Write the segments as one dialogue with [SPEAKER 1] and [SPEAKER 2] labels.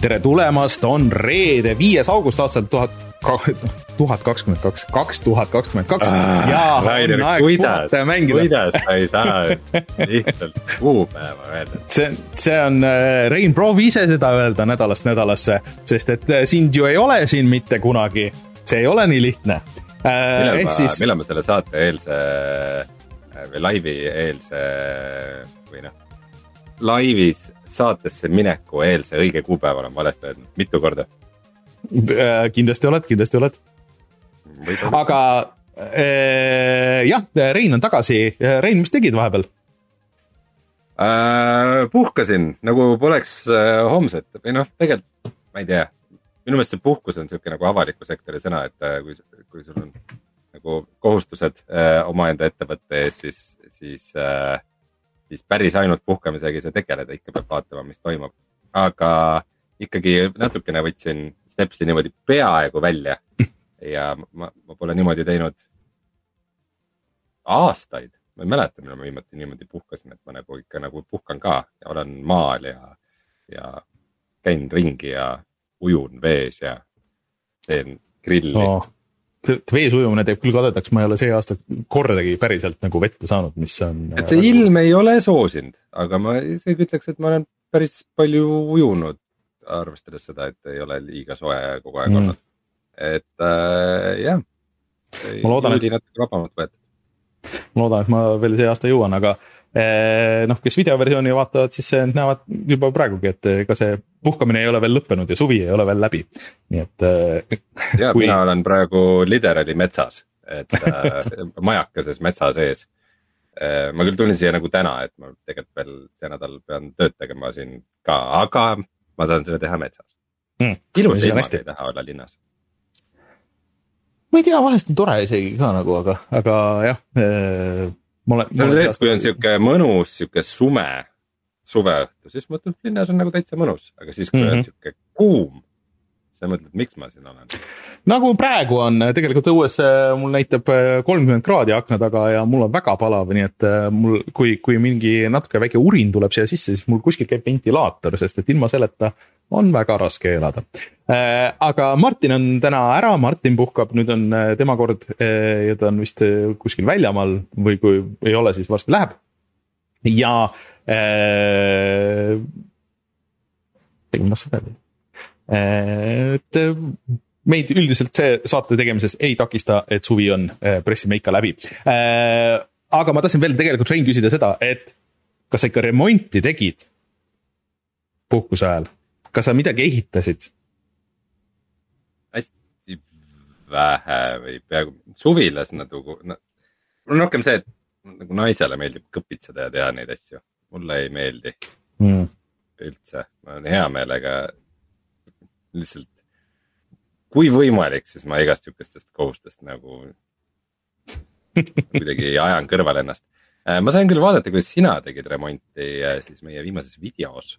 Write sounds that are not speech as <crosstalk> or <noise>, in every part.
[SPEAKER 1] tere tulemast, on reede, viies august aastal tuhat, tuhat kakskümmend kaks, kaks tuhat kakskümmend kaks ja
[SPEAKER 2] Rainer,
[SPEAKER 1] on aeg puhata ja mängida.
[SPEAKER 2] kuidas sa ei saa lihtsalt kuupäeva öelda?
[SPEAKER 1] see, see on äh, Rein, proovi ise seda öelda nädalast nädalasse, sest et äh, sind ju ei ole siin mitte kunagi. see ei ole nii lihtne.
[SPEAKER 2] millal ma siis..., millal ma selle saate eelse või laivi eelse või noh, laivis saatesse mineku eelse õige kuupäeva olen valesti öelnud, mitu korda?
[SPEAKER 1] kindlasti oled, kindlasti oled. aga äh, jah, Rein on tagasi. Rein, mis tegid vahepeal
[SPEAKER 2] äh,? puhkasin nagu poleks äh, homset või noh, tegelikult ma ei tea. minu meelest see puhkus on sihuke nagu avaliku sektori sõna, et äh, kui, kui sul on nagu kohustused äh, omaenda ettevõtte ees, siis, siis äh, siis päris ainult puhkamisega ei saa tegeleda, ikka peab vaatama, mis toimub. aga ikkagi natukene võtsin Stepsi niimoodi peaaegu välja <laughs> ja ma, ma pole niimoodi teinud aastaid. ma ei mäleta, millal ma viimati niimoodi puhkasin, et ma nagu ikka nagu puhkan ka ja olen maal ja, ja käin ringi ja ujun vees ja teen grilli oh
[SPEAKER 1] vees ujumine teeb küll kadedaks, ma ei ole see aasta kordagi päriselt nagu vette saanud, mis on.
[SPEAKER 2] et see ilm ei ole soosinud, aga ma isegi ütleks, et ma olen päris palju ujunud, arvestades seda, et ei ole liiga soe kogu aeg mm. olnud. et äh, jah.
[SPEAKER 1] ma loodan, et.
[SPEAKER 2] natuke vabamalt võetud.
[SPEAKER 1] ma loodan, et ma veel see aasta jõuan, aga noh, kes videoversiooni vaatavad, siis näevad juba praegugi, et ega see puhkamine ei ole veel lõppenud ja suvi ei ole veel läbi, nii et.
[SPEAKER 2] Eh, ja kui... mina olen praegu literally metsas, et <laughs> majakeses metsa sees. ma küll tulin siia nagu täna, et ma tegelikult veel see nädal pean tööd tegema siin ka, aga ma saan seda teha metsas
[SPEAKER 1] mm,.
[SPEAKER 2] ilus ilma ei taha olla linnas
[SPEAKER 1] ma ei tea, vahest on tore isegi ka nagu, aga, aga jah.
[SPEAKER 2] No see, et kui on sihuke mõnus, sihuke sume suveõhtu, siis mõtled, linnas on nagu täitsa mõnus, aga siis, kui mm -hmm. on mhm. sihuke kuum, sa mõtled, miks ma siin olen
[SPEAKER 1] nagu praegu on, tegelikult õues mul näitab äh, kolmkümmend kraadi akna taga ja mul on väga palav, nii et äh, mul, kui, kui mingi natuke väike urin tuleb siia sisse, siis mul kuskil käib ventilaator, sest et ilma selleta on väga raske elada. aga Martin on täna ära, Martin puhkab, nüüd on tema kord ja ta on vist kuskil väljamaal või kui ei ole, siis varsti läheb. ja äh,. tegime las seda. et meid üldiselt see saate tegemises ei takista, et suvi on, äh, pressime ikka läbi. Äh, aga ma tahtsin veel tegelikult Rein küsida seda, et kas sa ikka remonti tegid puhkuse ajal, kas sa midagi ehitasid?
[SPEAKER 2] hästi vähe või peaaegu suvilas nagu no,, mul on rohkem see, et nagu naisele meeldib kõpitseda ja teha neid asju, mulle ei meeldi mm. üldse, ma olen hea meelega lihtsalt kui võimalik, siis ma igast sihukestest kohustest nagu kuidagi <laughs> ajan kõrvale ennast. Äh, ma sain küll vaadata, kuidas sina tegid remonti äh, siis meie viimases videos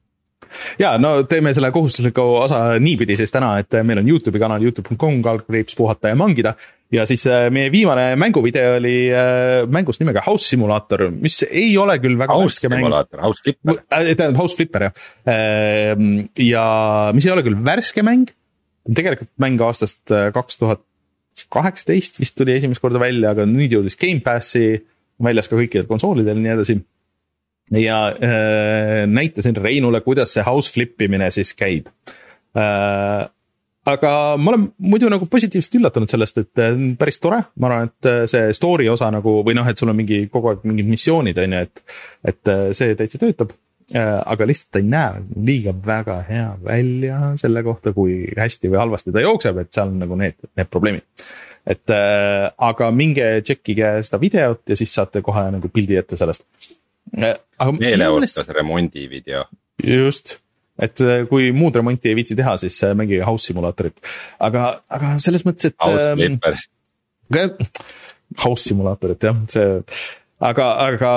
[SPEAKER 1] ja no teeme selle kohustusliku osa niipidi siis täna, et meil on Youtube'i kanal Youtube.com kaldkriips puhata ja mangida. ja siis äh, meie viimane mänguvideo oli mängust nimega House Simulator, mis ei ole küll väga
[SPEAKER 2] House Simulator, House Flipper.
[SPEAKER 1] tähendab House Flipper jah. ja mis ei ole küll värske mäng tegelikult mäng aastast äh, kaks tuhat kaheksateist vist tuli esimest korda välja, aga nüüd jõudis Gamepassi, väljas ka kõikidel konsoolidel ja nii edasi. Ja äh, näitasin Reinule, kuidas see house flip imine siis käib äh,. aga ma olen muidu nagu positiivselt üllatunud sellest, et äh, päris tore, ma arvan, et äh, see story osa nagu või noh, et sul on mingi kogu aeg mingid missioonid on ju, et, et see täitsa töötab Äh, aga lihtsalt ta ei näe liiga väga hea välja selle kohta, kui hästi või halvasti ta jookseb, et seal on nagu need, need probleemid. et äh, aga minge tšekkige seda videot ja siis saate kohe nagu pildi ette sellest.
[SPEAKER 2] Äh, meeleolukas remondivideo.
[SPEAKER 1] just, et äh, kui muud remonti ei viitsi teha, siis mängige House Simulatorit, aga, aga selles mõttes, et.
[SPEAKER 2] House Flippers
[SPEAKER 1] ähm,. House Simulatorit jah, see aga, aga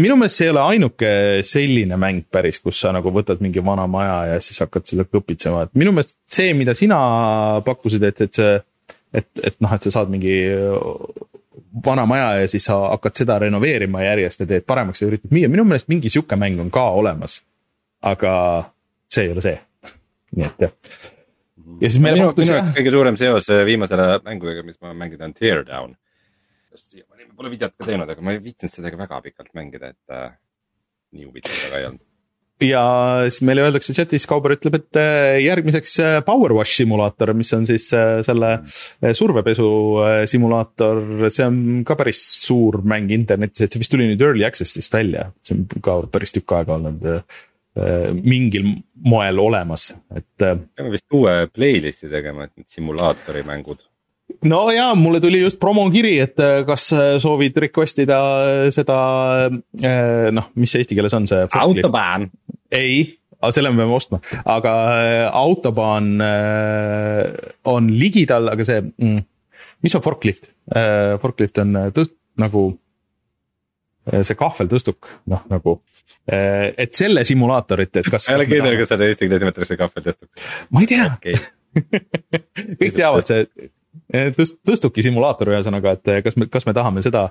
[SPEAKER 1] minu meelest see ei ole ainuke selline mäng päris, kus sa nagu võtad mingi vana maja ja siis hakkad seda kõpitsema, et minu meelest see, mida sina pakkusid, et, et see, et, et noh, et sa saad mingi vana maja ja siis sa hakkad seda renoveerima järjest ja teed paremaks ja üritad müüa, minu meelest mingi sihuke mäng on ka olemas. aga see ei ole see <laughs> nii et jah. ja siis meile
[SPEAKER 2] minu, jaoks kõige suurem seos äh, viimasele mängudega, mis ma olen mänginud, on Teardown. siiamaani ma pole videot ka teinud, aga ma ei viitsinud seda ka väga pikalt mängida, et äh, nii huvitav ta ka ei olnud.
[SPEAKER 1] Ja siis meile öeldakse chatis, Kauber ütleb, et äh, järgmiseks äh, Power Wash simulaator, mis on siis äh, selle survepesu simulaator, see on ka päris suur mäng internetis, et see vist tuli nüüd early access'ist välja, see on ka päris tükk aega olnud mingil moel olemas, et
[SPEAKER 2] peame vist uue playlist'i tegema, et need simulaatori mängud.
[SPEAKER 1] No ja mulle tuli just promokiri, et äh, kas äh, soovid request ida äh, seda äh, noh, mis see eesti keeles on see?
[SPEAKER 2] autobahn.
[SPEAKER 1] ei, aga selle me peame ostma, aga autobahn äh, on ligidal, aga see mm,, mis on forklift äh,? Forklift on tõst- nagu see kahveltõstuk, noh nagu, et selle simulaatorit, et kas. <laughs>
[SPEAKER 2] ma ei ole kindel, <laughs> kas seda eesti keeles nimetatakse kahveltõstuks.
[SPEAKER 1] ma ei tea
[SPEAKER 2] okei okay. <laughs>
[SPEAKER 1] kõik teavad see tõst-, tõstuki simulaator ühesõnaga, et eh, kas me, kas me tahame seda,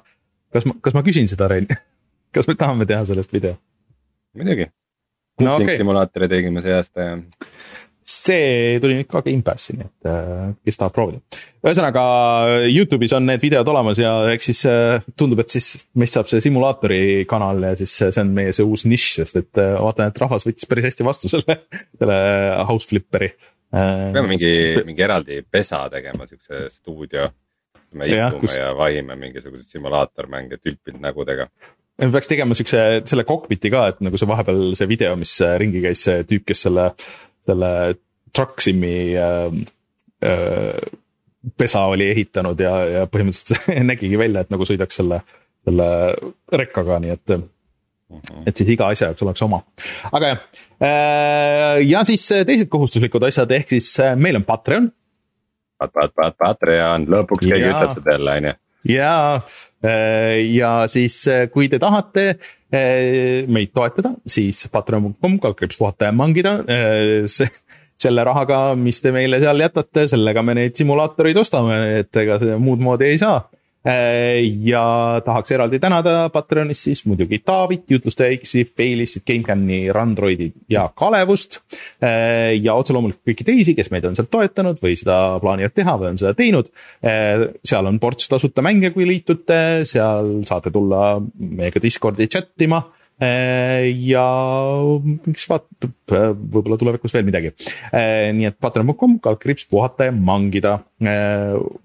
[SPEAKER 1] kas ma, kas ma küsin seda, Rein? <laughs> kas me tahame teha sellest video?
[SPEAKER 2] muidugi.
[SPEAKER 1] No okei.
[SPEAKER 2] simulaatori tegime see aasta ja
[SPEAKER 1] see tuli nüüd ka Gamepassi, nii et äh, kes tahab proovida. ühesõnaga Youtube'is on need videod olemas ja eks siis tundub, et siis meist saab see simulaatori kanal ja siis see on meie see uus nišš, sest et vaatan, et rahvas võttis päris hästi vastu selle, selle House Flipperi.
[SPEAKER 2] Peame mingi, mingi eraldi pesa tegema, siukse stuudio. me istume
[SPEAKER 1] kus-
[SPEAKER 2] ja vahime mingisuguseid simulaatormänge tülpinud nägudega.
[SPEAKER 1] me peaks tegema siukse, selle cockpit'i ka, et nagu see vahepeal see video, mis äh, ringi käis, see tüüp, kes selle, selle truck sim'i äh, äh, pesa oli ehitanud ja, ja põhimõtteliselt <laughs> nägigi välja, et nagu sõidaks selle, selle rekkaga, nii et, et siis iga asja jaoks oleks oma. aga jah, ja siis teised kohustuslikud asjad, ehk siis äh, meil on Patreon
[SPEAKER 2] Pat-, Pat-, Pat-, Patreon, lõpuks keegi
[SPEAKER 1] Jaa.
[SPEAKER 2] ütleb seda jälle, onju.
[SPEAKER 1] ja, ja siis, kui te tahate meid toetada, siis patreon.com, kaldkriips puhata ja mangida. selle rahaga, mis te meile seal jätate, sellega me neid simulaatoreid ostame, et ega muud moodi ei saa. Ja tahaks eraldi tänada Patreonis siis muidugi Taavit, jutlustaja X-i, Failistit, GameCami, Randroidi ja Kalevust. ja otse loomulikult kõiki teisi, kes meid on sealt toetanud või seda plaanivad teha või on seda teinud. seal on ports tasuta mänge, kui liitute, seal saate tulla meiega Discordi chat ima ja miks vaatab, võib-olla tulevikus veel midagi. nii et patreon.com, kaldkriips puhata ja mangida.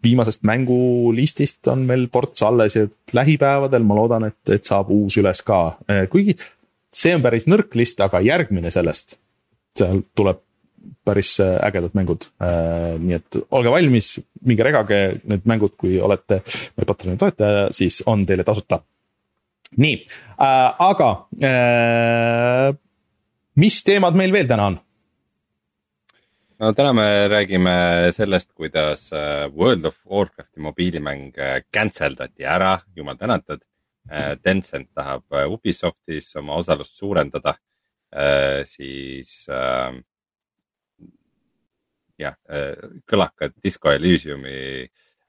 [SPEAKER 1] viimasest mängulistist on veel ports alles ja lähipäevadel ma loodan, et, et saab uus üles ka, kuigi see on päris nõrk list, aga järgmine sellest, seal tuleb päris ägedad mängud. nii et olge valmis, minge regage need mängud, kui olete meie Patreoni toetaja, siis on teile tasuta nii äh,, aga äh, mis teemad meil veel täna on?
[SPEAKER 2] no täna me räägime sellest, kuidas äh, World of Warcrafti mobiilimäng äh, cancel dati ära, jumal tänatud. Tencent tahab äh, Ubisoftis oma osalust suurendada, siis äh, jah, kõlakad Disco Elysiumi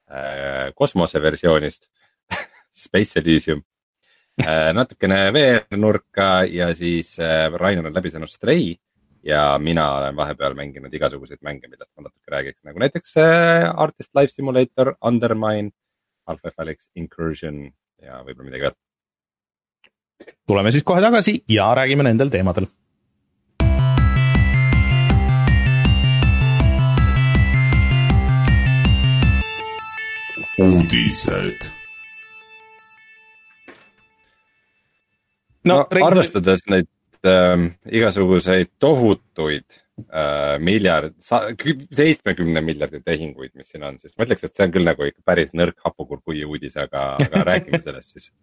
[SPEAKER 2] äh, kosmoseversioonist <laughs> Space Elysium äh,, natukene VR-nurka ja siis äh, Rainer on läbi saanud Stray ja mina olen vahepeal mänginud igasuguseid mänge, millest ma natuke räägiks, nagu näiteks äh, Artist Life Simulator, Undermine, Alpha Felix Incursion ja võib-olla midagi veel.
[SPEAKER 1] tuleme siis kohe tagasi ja räägime nendel teemadel.
[SPEAKER 3] uudised.
[SPEAKER 2] No,
[SPEAKER 1] no,
[SPEAKER 2] arvestades neid äh, igasuguseid tohutuid äh, miljard, seitsmekümne miljardi tehinguid, mis siin on, siis ma ütleks, et see on küll nagu ikka päris nõrk hapukurkuii uudis, aga, aga räägime sellest siis. <laughs>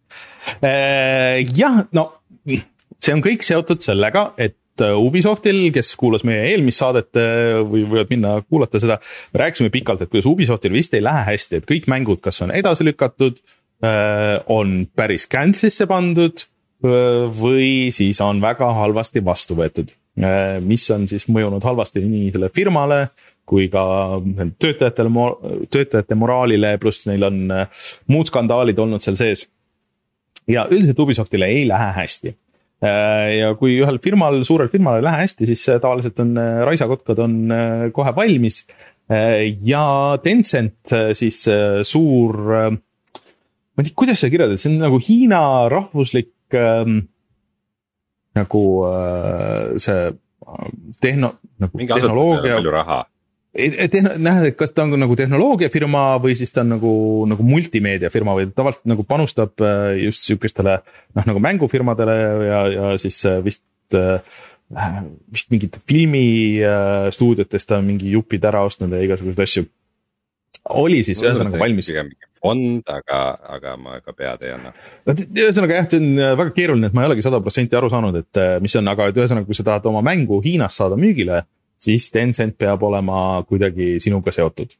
[SPEAKER 1] Äh, jah, no see on kõik seotud sellega, et äh, Ubisoftil, kes kuulas meie eelmist saadet äh, või võivad minna kuulata seda, me rääkisime pikalt, et kuidas Ubisoftil vist ei lähe hästi, et kõik mängud, kas on edasi lükatud, on päris cancel'isse pandud või siis on väga halvasti vastu võetud. mis on siis mõjunud halvasti nii selle firmale kui ka töötajatele, töötajate moraalile, pluss neil on äh, muud skandaalid olnud seal sees ja üldiselt Ubisoftil ei lähe hästi. ja kui ühel firmal, suurel firmal ei lähe hästi, siis tavaliselt on raisakotkad on kohe valmis. ja Tencent siis suur, ma ei tea, kuidas seda kirjeldada, see on nagu Hiina rahvuslik ähm, nagu see tehno, nagu
[SPEAKER 2] mingi tehnoloogia. palju raha
[SPEAKER 1] tehn-, näha, et kas ta on nagu tehnoloogiafirma või siis ta on nagu, nagu multimeediafirma või tavaliselt nagu panustab äh, just sihukestele noh, nagu mängufirmadele ja, ja siis äh, vist äh, vist mingite filmistuudiotest on mingi jupid ära ostnud ja igasuguseid asju. Oli siis ühesõnaga valmis.
[SPEAKER 2] fond, aga, aga ma ka pead ei anna.
[SPEAKER 1] no ühesõnaga jah, see on väga keeruline, et ma ei olegi sada protsenti aru saanud, et mis on, aga et ühesõnaga, kui sa tahad oma mängu Hiinas saada müügile siis Tencent peab olema kuidagi sinuga seotud.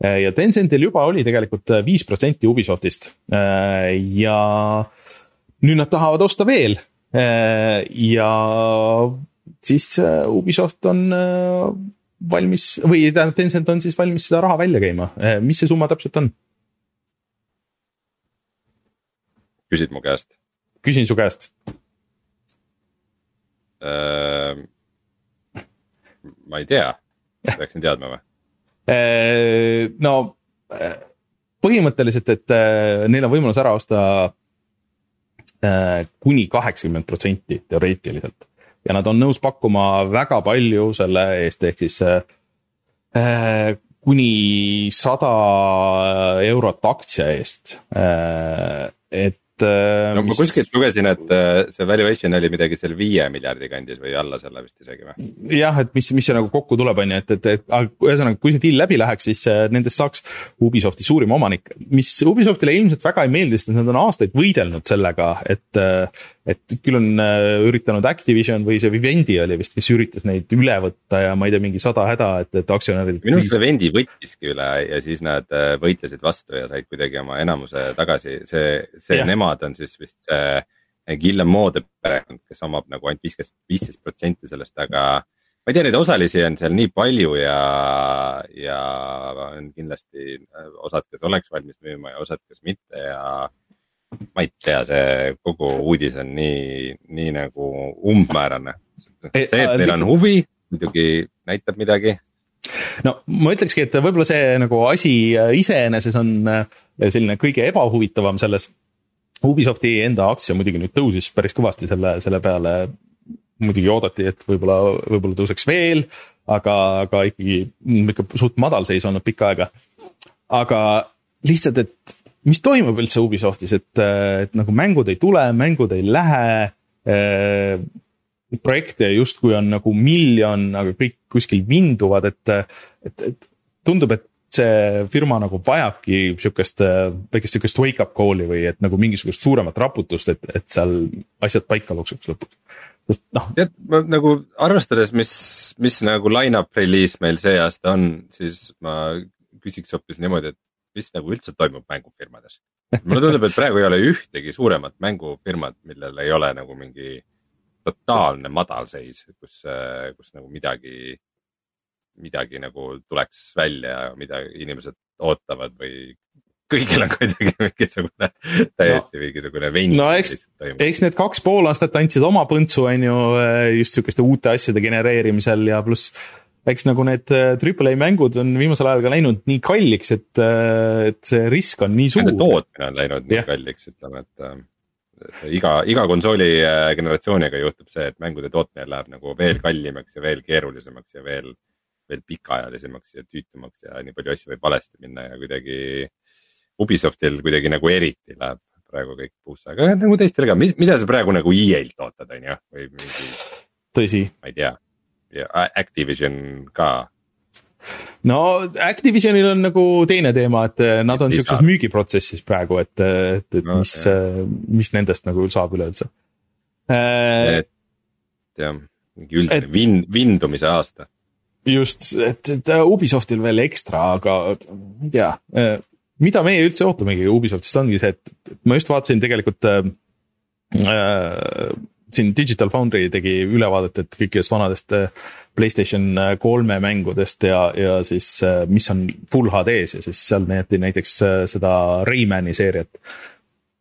[SPEAKER 1] ja Tencentil juba oli tegelikult viis protsenti Ubisoftist ja nüüd nad tahavad osta veel. ja siis Ubisoft on valmis või tähendab, Tencent on siis valmis seda raha välja käima, mis see summa täpselt on?
[SPEAKER 2] küsid mu käest?
[SPEAKER 1] küsin su käest
[SPEAKER 2] äh ma ei tea, peaksin teadma või?
[SPEAKER 1] Äh, no äh, põhimõtteliselt, et äh, neil on võimalus ära osta kuni kaheksakümmend protsenti teoreetiliselt ja nad on nõus pakkuma väga palju selle eest, ehk siis kuni sada eurot aktsia eest. et
[SPEAKER 2] et. No mis... ma kuskilt lugesin, et äh, see valuation oli midagi seal viie miljardi kandis või alla selle vist isegi või?
[SPEAKER 1] jah, et mis, mis see nagu kokku tuleb, on ju, et, et, et ühesõnaga, kui see deal läbi läheks, siis äh, nendest saaks Ubisofti suurim omanik. mis Ubisoftile ilmselt väga ei meeldi, sest nad on aastaid võidelnud sellega, et, äh, et küll on üritanud Activision või see Vivendi oli vist, kes üritas neid üle võtta ja ma ei tea, mingi sada häda, et, et aktsionärid.
[SPEAKER 2] minu arust Vivendi võttiski üle ja siis nad võitlesid vastu ja said kuidagi oma enamuse tagasi, see, see ja. nemad omad on siis vist see Guillemot'de perekond, kes omab nagu ainult viisteist, viisteist protsenti sellest, aga ma ei tea, neid osalisi on seal nii palju ja, ja on kindlasti osad, kes oleks valmis müüma ja osad, kes mitte ja ma ei tea, see kogu uudis on nii, nii nagu umbmäärane. see, et neil on huvi, muidugi näitab midagi.
[SPEAKER 1] no ma ütlekski, et võib-olla see nagu asi iseeneses on selline kõige ebahuvitavam selles Ubisofti enda aktsia muidugi nüüd tõusis päris kõvasti selle, selle peale. muidugi oodati, et võib-olla, võib-olla tõuseks veel, aga, aga ikkagi ikka suht madalseis olnud pikka aega. aga lihtsalt, et mis toimub üldse Ubisoftis, et, et nagu mängud ei tule, mängud ei lähe äh, projekte justkui on nagu miljon, aga kõik kuskil vinduvad, et, et, et tundub, et see firma nagu vajabki sihukest väikest sihukest wake up call'i või et nagu mingisugust suuremat raputust, et, et seal asjad paika loksuks lõpuks.
[SPEAKER 2] noh. tead, ma nagu arvestades, mis, mis nagu line-up reliis meil see aasta on, siis ma küsiks hoopis niimoodi, et mis nagu üldse toimub mängufirmades. mulle tundub, et praegu ei ole ühtegi suuremat mängufirmat, millel ei ole nagu mingi totaalne madalseis, kus, kus nagu midagi midagi nagu tuleks välja, mida inimesed ootavad või kõigil on <laughs> kuidagi mingisugune täiesti no, mingisugune venn.
[SPEAKER 1] no eks, eks need kaks pool aastat andsid oma põntsu, on ju, just sihukeste uute asjade genereerimisel ja pluss eks nagu need Triple A mängud on viimasel ajal ka läinud nii kalliks, et, et see risk on nii suur.
[SPEAKER 2] Nende tootmine on läinud nii ja. kalliks, ütleme, et iga, iga konsooli generatsiooniga juhtub see, et mängude tootmine läheb nagu veel kallimaks ja veel keerulisemaks ja veel veel pikaajalisemaks ja tüütumaks ja nii palju asju võib valesti minna ja kuidagi Ubisoftil kuidagi nagu eriti läheb praegu kõik puusse, aga nagu teistel ka, mida sa praegu nagu EA-lt ootad, on ju, või mingi.
[SPEAKER 1] tõsi.
[SPEAKER 2] ma ei tea, ja Activision ka
[SPEAKER 1] no Activisionil on nagu teine teema, et eh, nad on siukses müügiprotsessis praegu, et, et, et no, mis, eh, mis nendest nagu saab üleüldse.
[SPEAKER 2] et jah, mingi üldine et, vin-, vindumise aasta
[SPEAKER 1] just, et, et Ubisoftil veel ekstra, aga ma ei tea, äh, mida meie üldse ootamegi Ubisoftist ongi see, et ma just vaatasin tegelikult äh, äh, siin Digital Foundry tegi ülevaadet, et kõikidest vanadest äh, Playstation kolme mängudest ja, ja siis mis on full HD-s ja siis seal näidati näiteks seda Raymani seeriat.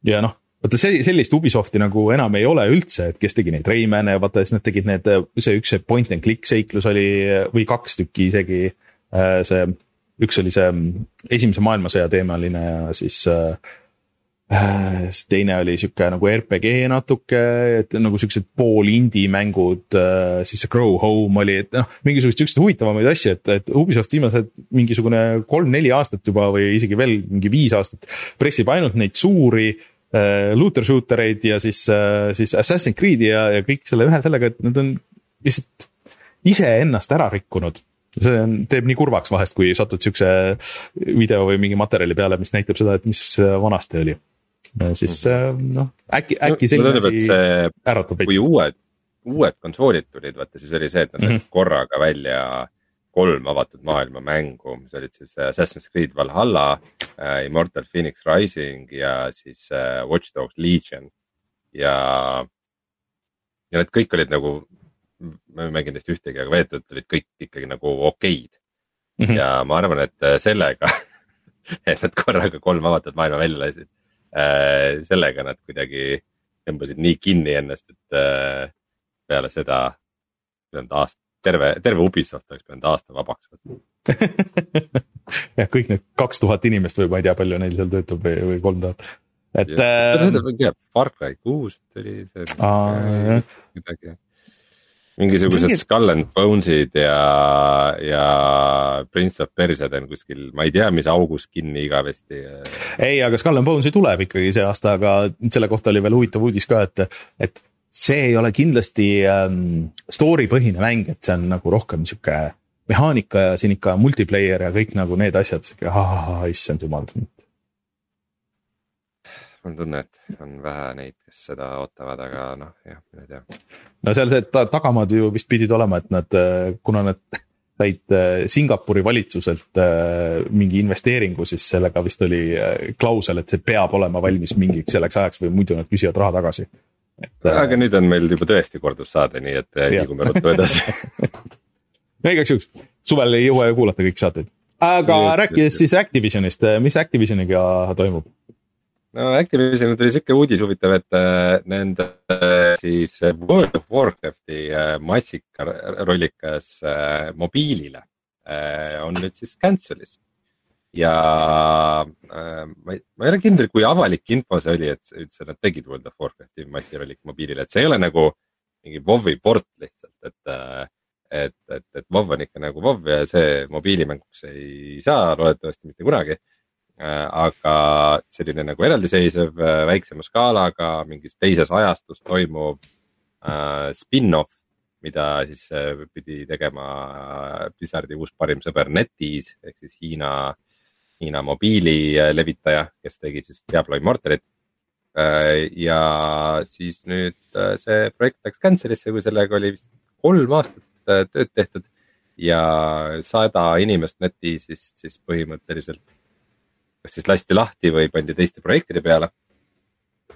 [SPEAKER 1] ja noh, vaata see, sellist Ubisofti nagu enam ei ole üldse, et kes tegi neid Rayman'e ja vaata siis nad tegid need, see üks see point and click seiklus oli või kaks tükki isegi. see, üks oli see esimese maailmasõja teemaline ja siis äh, Äh, teine oli sihuke nagu RPG natuke, et nagu siuksed pool indie mängud, äh, siis see Grow Home oli, et noh, mingisuguseid siukseid huvitavamaid asju, et, et Ubisoft viimased mingisugune kolm-neli aastat juba või isegi veel mingi viis aastat pressib ainult neid suuri äh, looter shooter eid ja siis äh,, siis Assassin's Creed'i ja, ja kõik selle ühe sellega, et nad on lihtsalt iseennast ära rikkunud see on, teeb nii kurvaks vahest, kui satud siukse video või mingi materjali peale, mis näitab seda, et mis vanasti oli siis mhm. äh, noh, äkki, äkki selline asi äratab
[SPEAKER 2] veidi. kui uued, uued konsoolid tulid, vaata siis oli see, et nad mm -hmm. korraga välja kolm avatud maailma mängu, mis olid siis äh, Assassin's Creed Valhalla äh,, Immortal Phoenix Rising ja siis äh, Watch Dogs Legion. ja, ja need kõik olid nagu, ma ei mänginud neist ühtegi, aga veetud olid kõik ikkagi nagu okeid mm. -hmm. ja ma arvan, et sellega <laughs> et nad korraga kolm avatud maailma välja lasid sellega nad kuidagi tõmbasid nii kinni ennast, et peale seda pidanud aasta, terve, terve Ubisoft oleks pidanud aasta vabaks võtma <laughs>
[SPEAKER 1] jah, kõik need kaks tuhat inimest või ma ei tea, palju neil seal töötab või, või kolm tuhat, et.
[SPEAKER 2] tea, Far Cry kuus tuli see. midagi mingisugused Mingi... Skull and Bones'id ja, ja Prince of Persia'd on kuskil, ma ei tea, mis augus kinni igavesti.
[SPEAKER 1] ei, aga Skull and Bones'i tuleb ikkagi see aasta, aga selle kohta oli veel huvitav uudis ka, et, et see ei ole kindlasti ähm, story põhine mäng, et see on nagu rohkem sihuke mehaanika ja siin ikka multiplayer ja kõik nagu need asjad, issand jumal
[SPEAKER 2] mul on tunne, et on vähe neid, kes seda ootavad, aga noh, jah, mine tea.
[SPEAKER 1] no seal see ta tagamaad ju vist pidid olema, et nad, kuna nad said äh, Singapuri valitsuselt äh, mingi investeeringu, siis sellega vist oli äh, klausel, et see peab olema valmis mingiks selleks ajaks või muidu nad küsivad raha tagasi.
[SPEAKER 2] Aga nüüd on meil juba tõesti kordussaade, nii et liigume ruttu edasi <laughs>
[SPEAKER 1] no igaks juhuks, suvel ei jõua ju kuulata kõiki saateid. aga just, rääkides just, siis Activisionist, mis Activisioniga toimub?
[SPEAKER 2] no Activisionil tuli sihuke uudis huvitav, et äh, nende äh, siis World of Warcrafti äh, massikarollikas mobiilile on nüüd siis cancel'is. Ja ma ei, ma ei ole kindel, kui avalik info see oli, et üldse nad tegid World of Warcrafti massirollik mobiilile, et see ei ole nagu mingi WoW-i port lihtsalt, et et, et, et WoW on ikka nagu WoW ja see mobiilimänguks ei saa loodetavasti mitte kunagi. Äh, aga selline nagu eraldiseisev äh, väiksema skaalaga mingis teises ajastus toimuv äh, spin-off, mida siis pidi tegema Blizzardi uus parim sõber NetEase ehk siis Hiina, Hiina mobiililevitaja, kes tegi siis Diablo Immortalit. ja siis nüüd see projekt läks cancel'isse, kui sellega oli vist kolm aastat tööd tehtud ja sada inimest NetEase'ist siis põhimõtteliselt kas siis lasti lahti või pandi teiste projektide peale.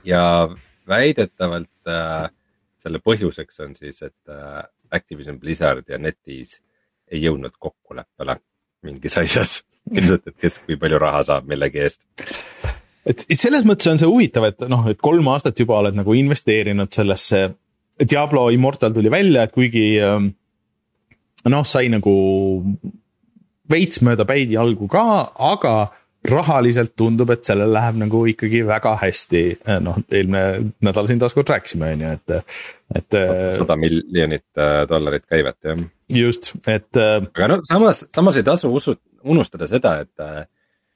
[SPEAKER 2] ja väidetavalt äh, selle põhjuseks on siis, et äh, Activision Blizzard ja NetEase ei jõudnud kokkuleppele mingis asjas <laughs> ilmselt, et kes kui palju raha saab millegi eest.
[SPEAKER 1] et selles mõttes on see huvitav, et noh, et kolm aastat juba oled nagu investeerinud sellesse. Diablo Immortal tuli välja, et kuigi ähm, noh, sai nagu veits mööda päid jalgu ka, aga rahaliselt tundub, et sellel läheb nagu ikkagi väga hästi, noh, eelmine nädal siin taaskord rääkisime, on ju, et, et.
[SPEAKER 2] sada miljonit äh, dollarit käivet, jah.
[SPEAKER 1] just, et. Äh,
[SPEAKER 2] aga no samas, samas ei tasu usu, unustada seda, et äh,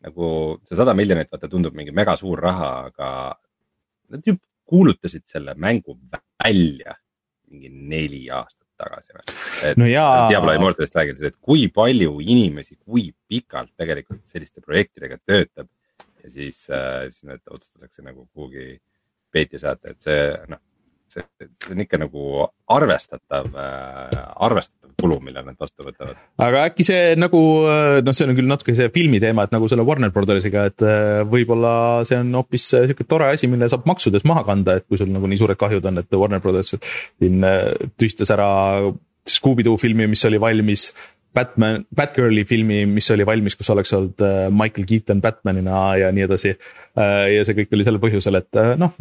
[SPEAKER 2] nagu see sada miljonit, vaata, tundub mingi mega suur raha, aga nad ju kuulutasid selle mängu välja mingi neli aastat tagasi. et no jaa... Diablo Immortalist räägides, et kui palju inimesi, kui pikalt tegelikult selliste projektidega töötab ja siis äh,, siis need otsustatakse nagu kuhugi peeti saata, et see noh, see, see on ikka nagu arvestatav äh,, arvestatav kulu, mille nad vastu võtavad.
[SPEAKER 1] aga äkki see nagu äh, noh, see on küll natuke see filmi teema, et nagu selle Warner Brothersiga, et äh, võib-olla see on hoopis äh, sihuke tore asi, mille saab maksudes maha kanda, et kui sul nagu nii suured kahjud on, et Warner Brothers siin tühistas ära Scooby-Doo filmi, mis oli valmis Batman, Batgirli filmi, mis oli valmis, kus oleks olnud äh, Michael Keaton Batmanina ja nii edasi. Äh, ja see kõik oli sellel põhjusel, et äh, noh,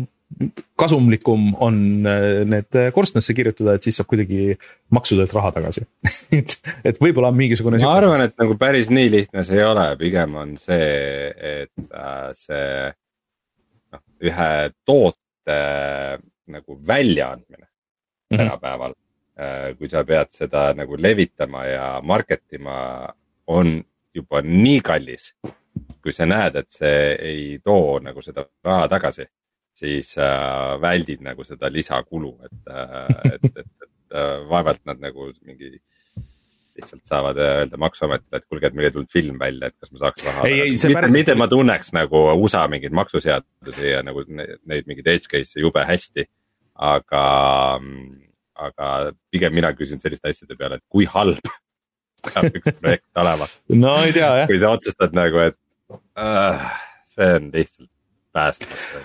[SPEAKER 1] kasumlikum on need korstnasse kirjutada, et siis saab kuidagi maksudelt raha tagasi <laughs> et, et võib-olla on mingisugune.
[SPEAKER 2] ma arvan, et nagu päris nii lihtne see ei ole, pigem on see, et see noh, ühe toote nagu väljaandmine mm -hmm. tänapäeval kui sa pead seda nagu levitama ja market ima, on juba nii kallis. kui sa näed, et see ei too nagu seda raha tagasi, siis äh, väldid nagu seda lisakulu, et äh,, et, et, et äh, vaevalt nad nagu mingi lihtsalt saavad öelda maksuametile, et kuulge, et meil ei tulnud film välja, et kas ma saaks raha. mitte, päris... mitte ma tunneks nagu USA mingeid maksuseadusi ja nagu neid mingeid edge case'e jube hästi, aga mm, aga pigem mina küsin selliste asjade peale, et kui halb <laughs> peab üks projekt olema
[SPEAKER 1] no ei tea jah.
[SPEAKER 2] kui sa otsustad nagu, et uh, see on lihtsalt päästmatu.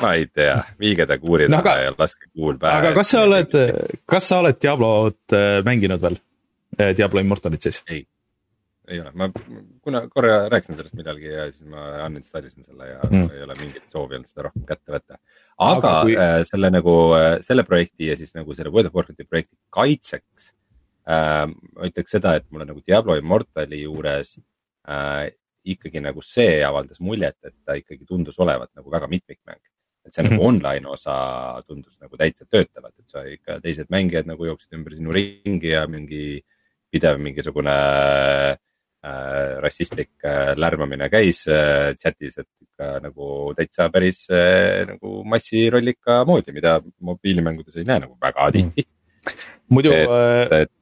[SPEAKER 2] ma ei tea, viige ta kuuri taha no, aga, ja laske kuul pähe.
[SPEAKER 1] aga kas sa oled, kas sa oled Diablot äh, mänginud veel? Äh, Diablo Immortalit siis?
[SPEAKER 2] ei, ei ole, ma kuna korra rääkisin sellest millalgi ja siis ma uninstallisin selle ja mm. ei ole mingit soovi olnud seda rohkem kätte võtta aga, aga kui... äh, selle nagu äh, selle projekti ja siis nagu selle World of Warcrafti projekti kaitseks äh,. ma ütleks seda, et mulle nagu Diablo Immortali juures äh, ikkagi nagu see avaldas muljet, et ta ikkagi tundus olevat nagu väga mitmikmäng. et see mm -hmm. nagu online osa tundus nagu täitsa töötavat, et sa ikka teised mängijad nagu jooksid ümber sinu ringi ja mingi pidev mingisugune äh, rassistlik äh, lärmamine käis äh, chat'is, et ikka nagu täitsa päris äh, nagu massirollika moodi, mida mobiilimängudes ei näe nagu väga mm. tihti
[SPEAKER 1] mm.. muidu et, et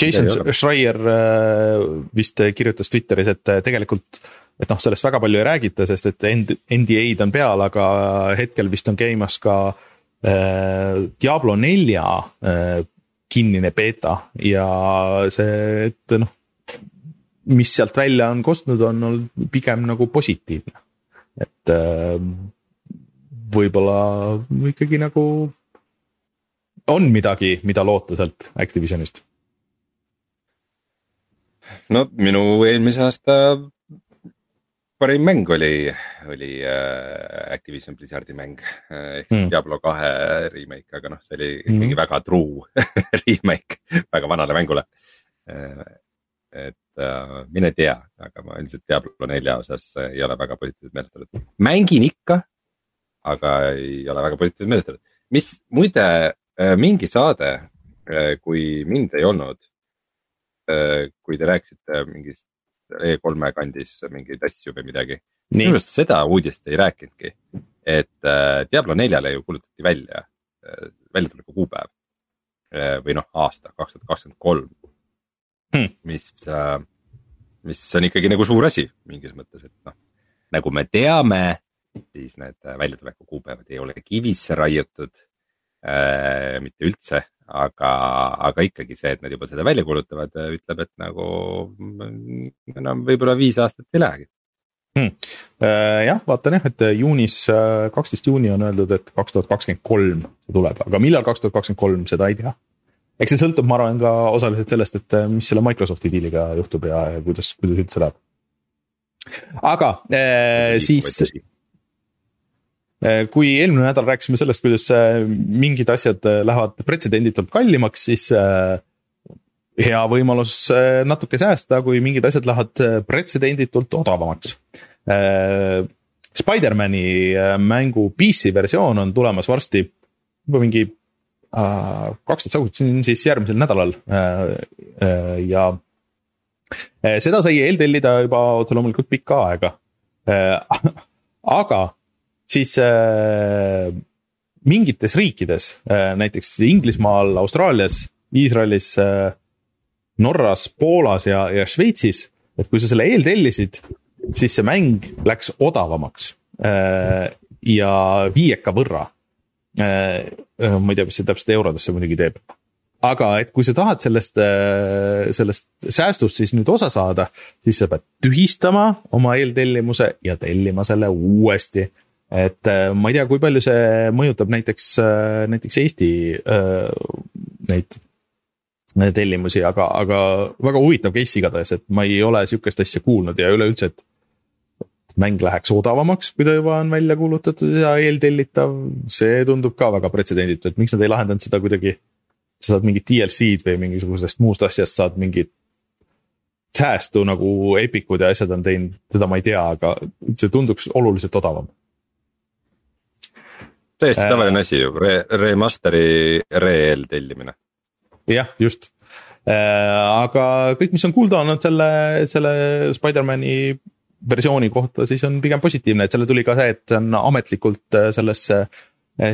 [SPEAKER 1] Jason Schreier äh, vist kirjutas Twitteris, et äh, tegelikult et noh, sellest väga palju ei räägita, sest et NDA-d on peal, aga hetkel vist on käimas ka äh, Diablo nelja äh, kinnine beeta ja see, et noh mis sealt välja on kostnud, on olnud pigem nagu positiivne. et äh, võib-olla ikkagi nagu on midagi, mida loota sealt Activisionist.
[SPEAKER 2] no minu eelmise aasta parim mäng oli, oli äh, Activision Blizzardi mäng ehk siis mm. Diablo kahe remake, aga noh, see oli ikkagi mm. väga true <laughs> remake väga vanale mängule äh, et äh, mine tea, aga ma üldiselt Diablo nelja osas ei ole väga positiivselt meelestatud. mängin ikka, aga ei ole väga positiivselt meelestatud. mis muide äh, mingi saade äh,, kui mind ei olnud kui te rääkisite mingist E3-e kandis mingeid asju või midagi. minu arust seda uudist ei rääkinudki, et Diablo neljale ju kuulutati välja väljatuleku kuupäev või noh, aasta kaks tuhat kakskümmend kolm hmm., mis äh,, mis on ikkagi nagu suur asi mingis mõttes, et noh, nagu me teame, siis need väljatuleku kuupäevad ei ole kivisse raiutud äh,, mitte üldse, aga, aga ikkagi see, et nad juba seda välja kuulutavad, ütleb, et nagu enam võib-olla viis aastat ei lähegi.
[SPEAKER 1] Hmm.. Äh, jah, vaatan jah, et juunis, äh, kaksteist juuni on öeldud, et kaks tuhat kakskümmend kolm see tuleb, aga millal kaks tuhat kakskümmend kolm, seda ei tea eks see sõltub, ma arvan, ka osaliselt sellest, et äh, mis selle Microsofti diiliga juhtub ja, ja kuidas, kuidas üldse läheb. aga äh, siis. Äh, kui eelmine nädal rääkisime sellest, kuidas mingid asjad lähevad pretsedenditult kallimaks, siis hea võimalus natuke säästa, kui mingid asjad lähevad pretsedenditult odavamaks. Spider-man'i mängu PC versioon on tulemas varsti juba mingi kaks tuhat saagustit siis järgmisel nädalal. Äh, äh, ja seda sai eeltellida juba otse loomulikult pikka aega. <laughs> aga siis mingites riikides, näiteks Inglismaal, Austraalias, Iisraelis, Norras, Poolas ja, ja Šveitsis, et kui sa selle eeltellisid, siis see mäng läks odavamaks. Ja viieka võrra. Äh, äh, ma ei tea, mis see täpselt eurodesse muidugi teeb. aga et kui sa tahad sellest, äh, sellest säästust siis nüüd osa saada, siis sa pead tühistama oma eeltellimuse ja tellima selle uuesti. et ma ei tea, kui palju see mõjutab näiteks, näiteks Eesti neid tellimusi, aga, aga väga huvitav case igatahes, et ma ei ole sihukest asja kuulnud ja üleüldse, et mäng läheks odavamaks, kui ta juba on välja kuulutatud ja eeltellitav, see tundub ka väga pretsedenditu, et miks nad ei lahendanud seda kuidagi. sa saad mingit DLC-d või mingisugusest muust asjast saad mingit säästu nagu Epicud ja asjad on teinud, seda ma ei tea, aga see tunduks oluliselt odavam.
[SPEAKER 2] täiesti tavaline asi ju re, remaster'i re-eel tellimine.
[SPEAKER 1] jah, just äh,, aga kõik, mis on kuulda olnud selle, selle Spider-man'i versiooni kohta, siis on pigem positiivne, et selle tuli ka see, et see on ametlikult äh, selles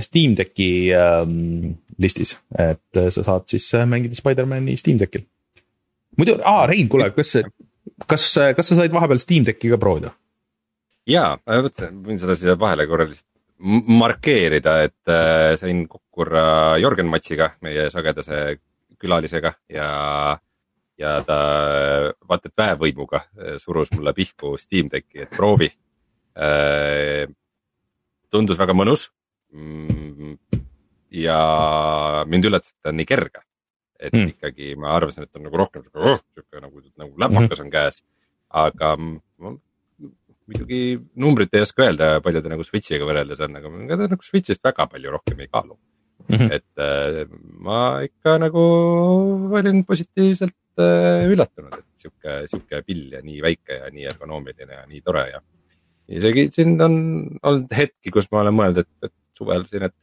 [SPEAKER 1] Steam Decki ähm, listis, et äh, sa saad siis äh, mängida Spider-man'i Steam Deckil. muidu, aa Rein, kuule, kas, kas, kas sa said vahepeal Steam Decki ka proovida?
[SPEAKER 2] jaa, vot võin seda siia vahele korra lihtsalt markeerida, et äh, sain kokku korra Jörgen Matsiga, meie sagedase külalisega ja äh, ja ta vaata et väevõimuga äh, surus mulle pihku Steam Decki, et proovi. Äh, tundus väga mõnus. Mm, ja mind üllatas, et ta on nii kerge. et mm. ikkagi ma arvasin, et on nagu rohkem sihuke oh,, sihuke nagu, nagu läpakas mm. on käes. aga ma muidugi numbrit ei oska öelda, palju ta nagu Switch'iga võrreldes on, aga ega ta nagu Switch'ist väga palju rohkem ei kaalu mm. -hmm. et äh, ma ikka nagu olin positiivselt üllatunud, et sihuke, sihuke pill ja nii väike ja nii ergonoomiline ja nii tore ja. isegi siin on olnud hetki, kus ma olen mõelnud, et, et suvel siin, et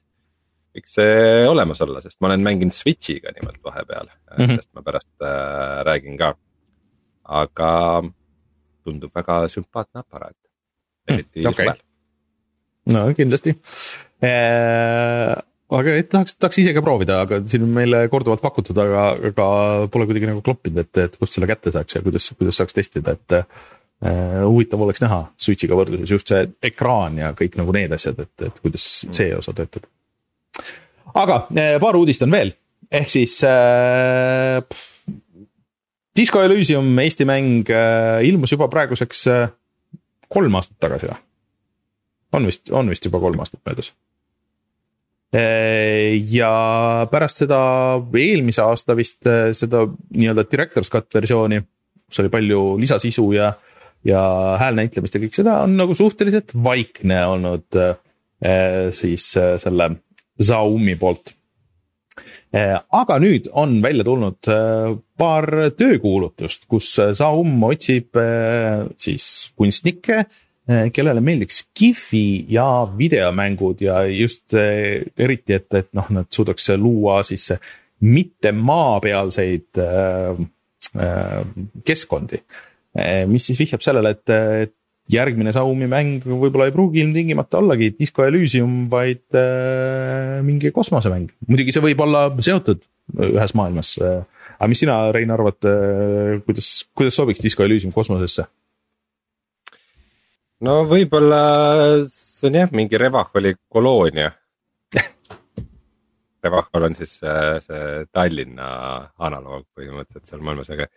[SPEAKER 2] võiks see olemas olla, sest ma olen mänginud Switch'iga nimelt vahepeal mm, -hmm. millest ma pärast äh, räägin ka. aga tundub väga sümpaatne aparaat, eriti mm, okay. suvel.
[SPEAKER 1] no kindlasti eee aga et tahaks, tahaks ise ka proovida, aga siin on meile korduvalt pakutud, aga, aga pole kuidagi nagu kloppinud, et, et kust selle kätte saaks ja kuidas, kuidas saaks testida, et äh,. huvitav oleks näha Switch'iga võrdluses just see ekraan ja kõik nagu need asjad, et, et kuidas see osa töötab. aga äh, paar uudist on veel, ehk siis äh,. Disco Elysium Eesti mäng äh, ilmus juba praeguseks äh, kolm aastat tagasi või? on vist, on vist juba kolm aastat möödas ja pärast seda eelmise aasta vist äh, seda nii-öelda director's cut versiooni, kus oli palju lisasisu ja, ja häälnäitlemist ja kõik seda on nagu suhteliselt vaikne olnud äh, siis selle Zaumi poolt. aga nüüd on välja tulnud paar töökuulutust, kus Zaum otsib siis kunstnikke kellele meeldiks Skifi ja videomängud ja just eh, eriti, et, et noh, nad suudaks luua siis mitte maapealseid äh, äh, keskkondi. mis siis vihjab sellele, et, et järgmine Xiaomi mäng võib-olla ei pruugi ilmtingimata ollagi Disco Elysium, vaid äh, mingi kosmosemäng. muidugi see võib olla seotud ühes maailmas. aga mis sina, Rein, arvad, kuidas, kuidas sobiks Disco Elysium kosmosesse?
[SPEAKER 2] No võib-olla see on jah, mingi Revaholi koloonia. <laughs> Revahol on siis see, see Tallinna analoog põhimõtteliselt seal maailmas, aga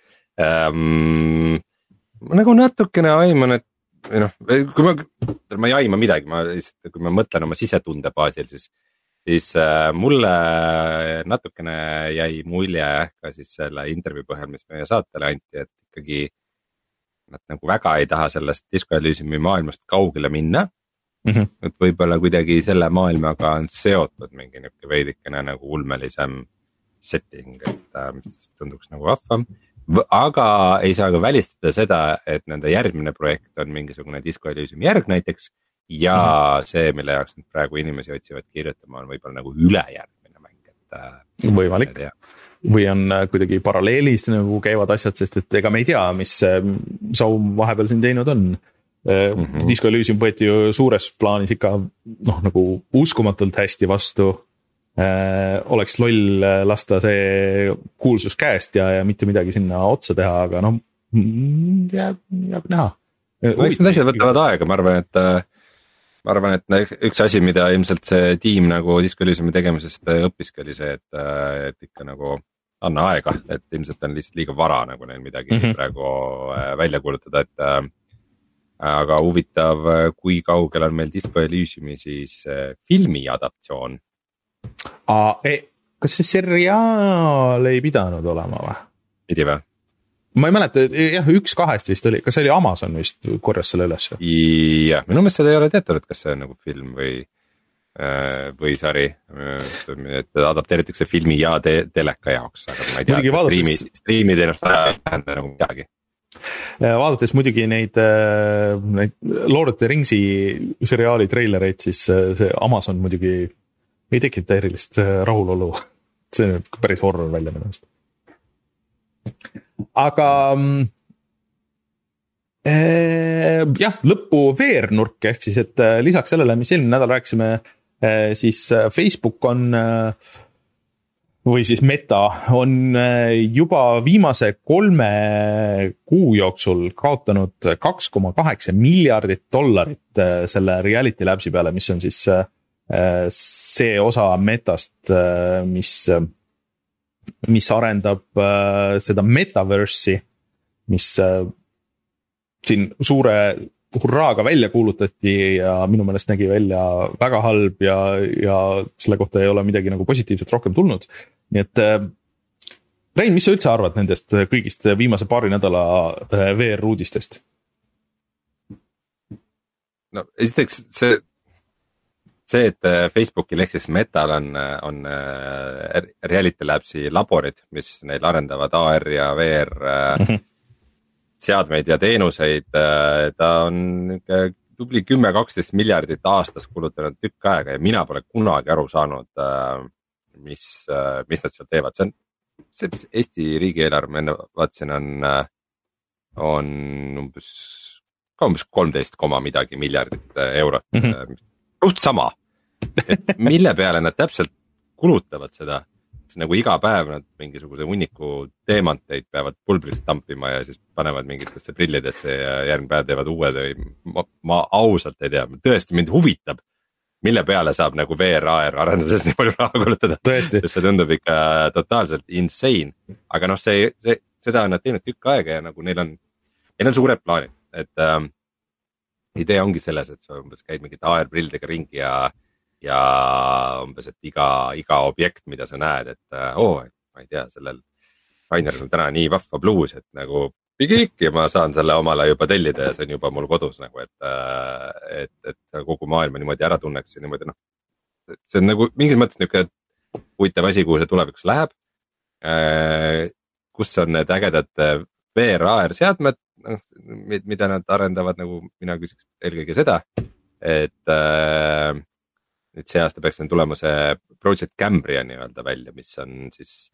[SPEAKER 2] ähm, ma nagu natukene aiman, et või noh, kui ma, ma ei aima midagi, ma lihtsalt, kui ma mõtlen oma sisetunde baasil, siis, siis äh, mulle natukene jäi mulje ka siis selle intervjuu põhjal, mis meie saatele anti, et ikkagi nad nagu väga ei taha sellest Disco Elysiumi maailmast kaugele minna mm. -hmm. et võib-olla kuidagi selle maailmaga on seotud mingi nihuke veidikene nagu ulmelisem setting, et äh, mis tunduks nagu vahvam. aga ei saa ka välistada seda, et nende järgmine projekt on mingisugune Disco Elysiumi järg näiteks. ja mm -hmm. see, mille jaoks nad praegu inimesi otsivad kirjutama, on võib-olla nagu ülejärgmine mäng, et
[SPEAKER 1] äh,. võimalik või on äh, kuidagi paralleelis nagu käivad asjad, sest et ega me ei tea, mis Saum vahepeal siin teinud on mm. -hmm. Disco Elysium võeti ju suures plaanis ikka noh, nagu uskumatult hästi vastu äh,. oleks loll äh, lasta see kuulsus käest ja, ja mitte midagi sinna otsa teha, aga noh, mm, jääb, jääb näha.
[SPEAKER 2] no eks need asjad võtavad aega, ma arvan, et äh, ma arvan, et üks asi, mida ilmselt see tiim nagu Disco Elysiumi tegemisest õppiski, oli see, et, et ikka nagu anna aega, et ilmselt on lihtsalt liiga vara nagu neil midagi mm -hmm. praegu äh, välja kuulutada, et äh,. aga huvitav, kui kaugel on meil Disco Elysiumi siis äh, filmi adaptatsioon?
[SPEAKER 1] E, kas see seriaal ei pidanud olema või?
[SPEAKER 2] pidi või?
[SPEAKER 1] ma ei mäleta, jah, üks kahest vist oli, kas see oli Amazon vist korjas selle üles?
[SPEAKER 2] jah, minu meelest seda ei ole teatatud, kas see on nagu film või, äh, või sari. et adapteeritakse filmi ja te teleka jaoks, aga ma ei tea, kas striimi, striimiteenust ei tähenda nagu midagi
[SPEAKER 1] vaadates muidugi neid, äh, neid Lord of the Ringsi seriaali treilereid, siis äh, see Amazon muidugi ei tekita erilist rahulolu. <laughs> see näeb päris horror välja minu arust aga äh, jah, lõppu veernurk ehk siis, et äh, lisaks sellele, mis eelmine nädal rääkisime äh,, siis äh, Facebook on äh, või siis Meta on äh, juba viimase kolme kuu jooksul kaotanud kaks koma kaheksa miljardit dollarit äh, selle Reality Labs'i peale, mis on siis see osa Metast, mis mis arendab äh, seda metaverse'i, mis äh, siin suure hurraaga välja kuulutati ja minu meelest nägi välja väga halb ja, ja selle kohta ei ole midagi nagu positiivset rohkem tulnud. nii et äh, Rein, mis sa üldse arvad nendest kõigist viimase paari nädala äh, VR-uudistest?
[SPEAKER 2] no esiteks see see, et äh, Facebookil ehk siis Metal on, on Reality Labsi laborid, mis neil arendavad AR ja VR mm -hmm. Seadmeid ja teenuseid. ta on nihuke tubli kümme, kaksteist miljardit aastas kulutanud tükk aega ja mina pole kunagi aru saanud, mis, mis nad seal teevad, see on, see, mis Eesti riigieelarve, ma enne vaatasin, on, on umbes, ka umbes kolmteist koma midagi miljardit eurot mm. -hmm suht sama, et mille peale nad täpselt kulutavad seda. Nagu iga päev nad mingisuguse hunniku teemanteid peavad pulbrist tampima ja siis panevad mingitesse prillidesse ja järgmine päev teevad uued või ma, ma ausalt ei tea, tõesti mind huvitab mille peale saab nagu VR-AR arenduses <laughs> nii palju raha kulutada. sest see tundub ikka totaalselt insane, aga noh, see, see, seda on nad teinud tükk aega ja nagu neil on, neil on suured plaanid, et ähm, idee ongi selles, et sa umbes käid mingite AR-prillidega ringi ja ja umbes, et iga, iga objekt, mida sa näed, et oo oh,, ma ei tea, sellel Raineril on täna nii vahva bluus, et nagu pigik ja ma saan selle omale juba tellida ja see on juba mul kodus nagu, et, et, et kogu maailma niimoodi ära tunneks ja niimoodi noh. see on nagu mingis mõttes nihuke huvitav asi, kuhu see tulevikus läheb. kus on need ägedad VR-AR seadmed, noh, mida nad arendavad, nagu mina küsiks eelkõige seda, et äh, nüüd see aasta peaks neil tulema see Project Cambria nii-öelda välja, mis on siis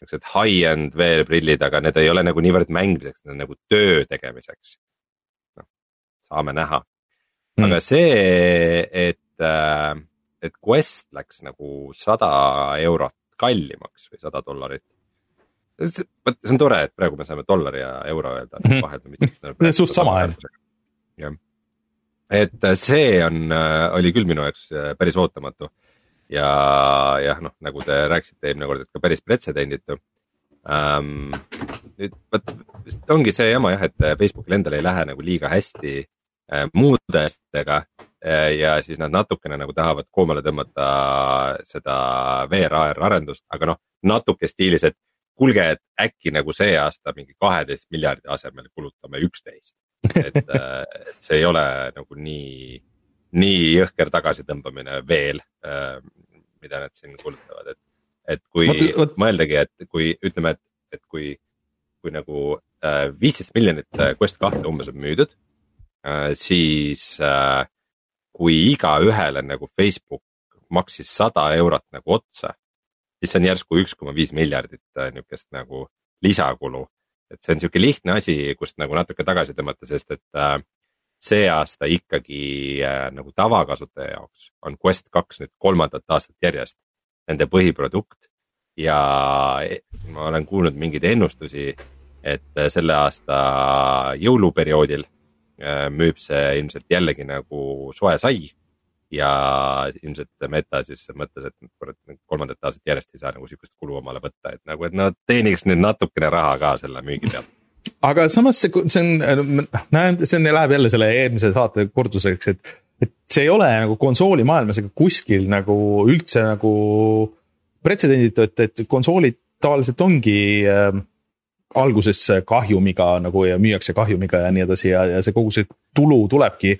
[SPEAKER 2] niisugused high-end VR-prillid, aga need ei ole nagu niivõrd mängimiseks, need on nagu töö tegemiseks. noh, saame näha mm.. aga see, et, äh, et Quest läks nagu sada eurot kallimaks või sada dollarit. vot see on tore, et praegu me saame dollari ja euro öelda mm -hmm. vaheldumisi. <laughs>
[SPEAKER 1] suht sama jah.
[SPEAKER 2] jah et äh, see on, äh, oli küll minu jaoks äh, päris ootamatu. ja jah, noh, nagu te rääkisite eelmine kord, et ka päris pretsedenditu ähm,. nüüd vot ongi see jama jah, et Facebookil endal ei lähe nagu liiga hästi äh, muude asjadega äh, ja siis nad natukene nagu tahavad koomale tõmmata seda VR-AR arendust, aga noh, natuke stiilis, et kuulge, et äkki nagu see aasta mingi kaheteist miljardi asemel kulutame üksteist et, äh, et see ei ole nagu nii, nii jõhker tagasitõmbamine veel, äh, mida nad siin kulutavad, et, et kui võt, võt... mõeldagi, et kui ütleme, et, et kui, kui nagu äh, viisteist miljonit Quest kahte umbes on müüdud, siis kui igaühele nagu Facebook maksis sada eurot nagu otsa, siis see on järsku üks koma viis miljardit nihukest nagu lisakulu et see on sihuke lihtne asi, kust nagu natuke tagasi tõmmata, sest et äh, see aasta ikkagi äh, nagu tavakasutaja jaoks on Quest kaks nüüd kolmandat aastat järjest nende põhiprodukt. ja e, ma olen kuulnud mingeid ennustusi, et äh, selle aasta jõuluperioodil äh, müüb see ilmselt jällegi nagu soe sai ja ilmselt Meta siis mõtles, et kurat kolmandat aastat järjest ei saa nagu sihukest kulu omale võtta, et nagu, et nad teeniks nüüd natukene raha ka selle müügi pealt.
[SPEAKER 1] Aga samas see, see on, näen, see on, läheb jälle selle eelmise saate korduseks, et, et see ei ole nagu konsoolimaailmas ega kuskil nagu üldse nagu pretsedenditu, et, et konsoolid tavaliselt ongi äh, alguses kahjumiga nagu ja müüakse kahjumiga ja nii edasi ja, ja see kogu see tulu tulebki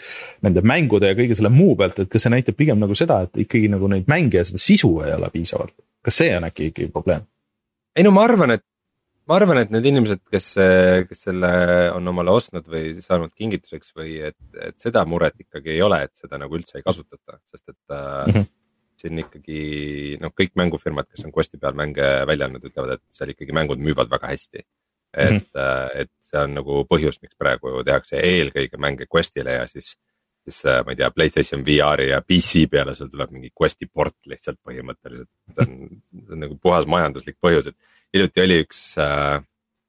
[SPEAKER 1] nende mängude ja kõige selle muu pealt, et kas see näitab pigem nagu seda, et ikkagi nagu neid mänge ja seda sisu ei ole piisavalt. kas see on äkki ikkagi probleem?
[SPEAKER 2] ei no ma arvan, et, ma arvan, et need inimesed, kes, kes selle on omale ostnud või saanud kingituseks või et, et seda muret ikkagi ei ole, et seda nagu üldse ei kasutata, sest et mm. -hmm siin ikkagi noh, kõik mängufirmad, kes on Questi peal mänge välja andnud, ütlevad, et seal ikkagi mängud müüvad väga hästi et mm, -hmm. et see on nagu põhjus, miks praegu tehakse eelkõige mänge Questile ja siis, siis äh, ma ei tea, Playstation VR-i ja PC peale sul tuleb mingi Questi port lihtsalt põhimõtteliselt. see on, see on nagu puhas majanduslik põhjus, et hiljuti oli üks, äh,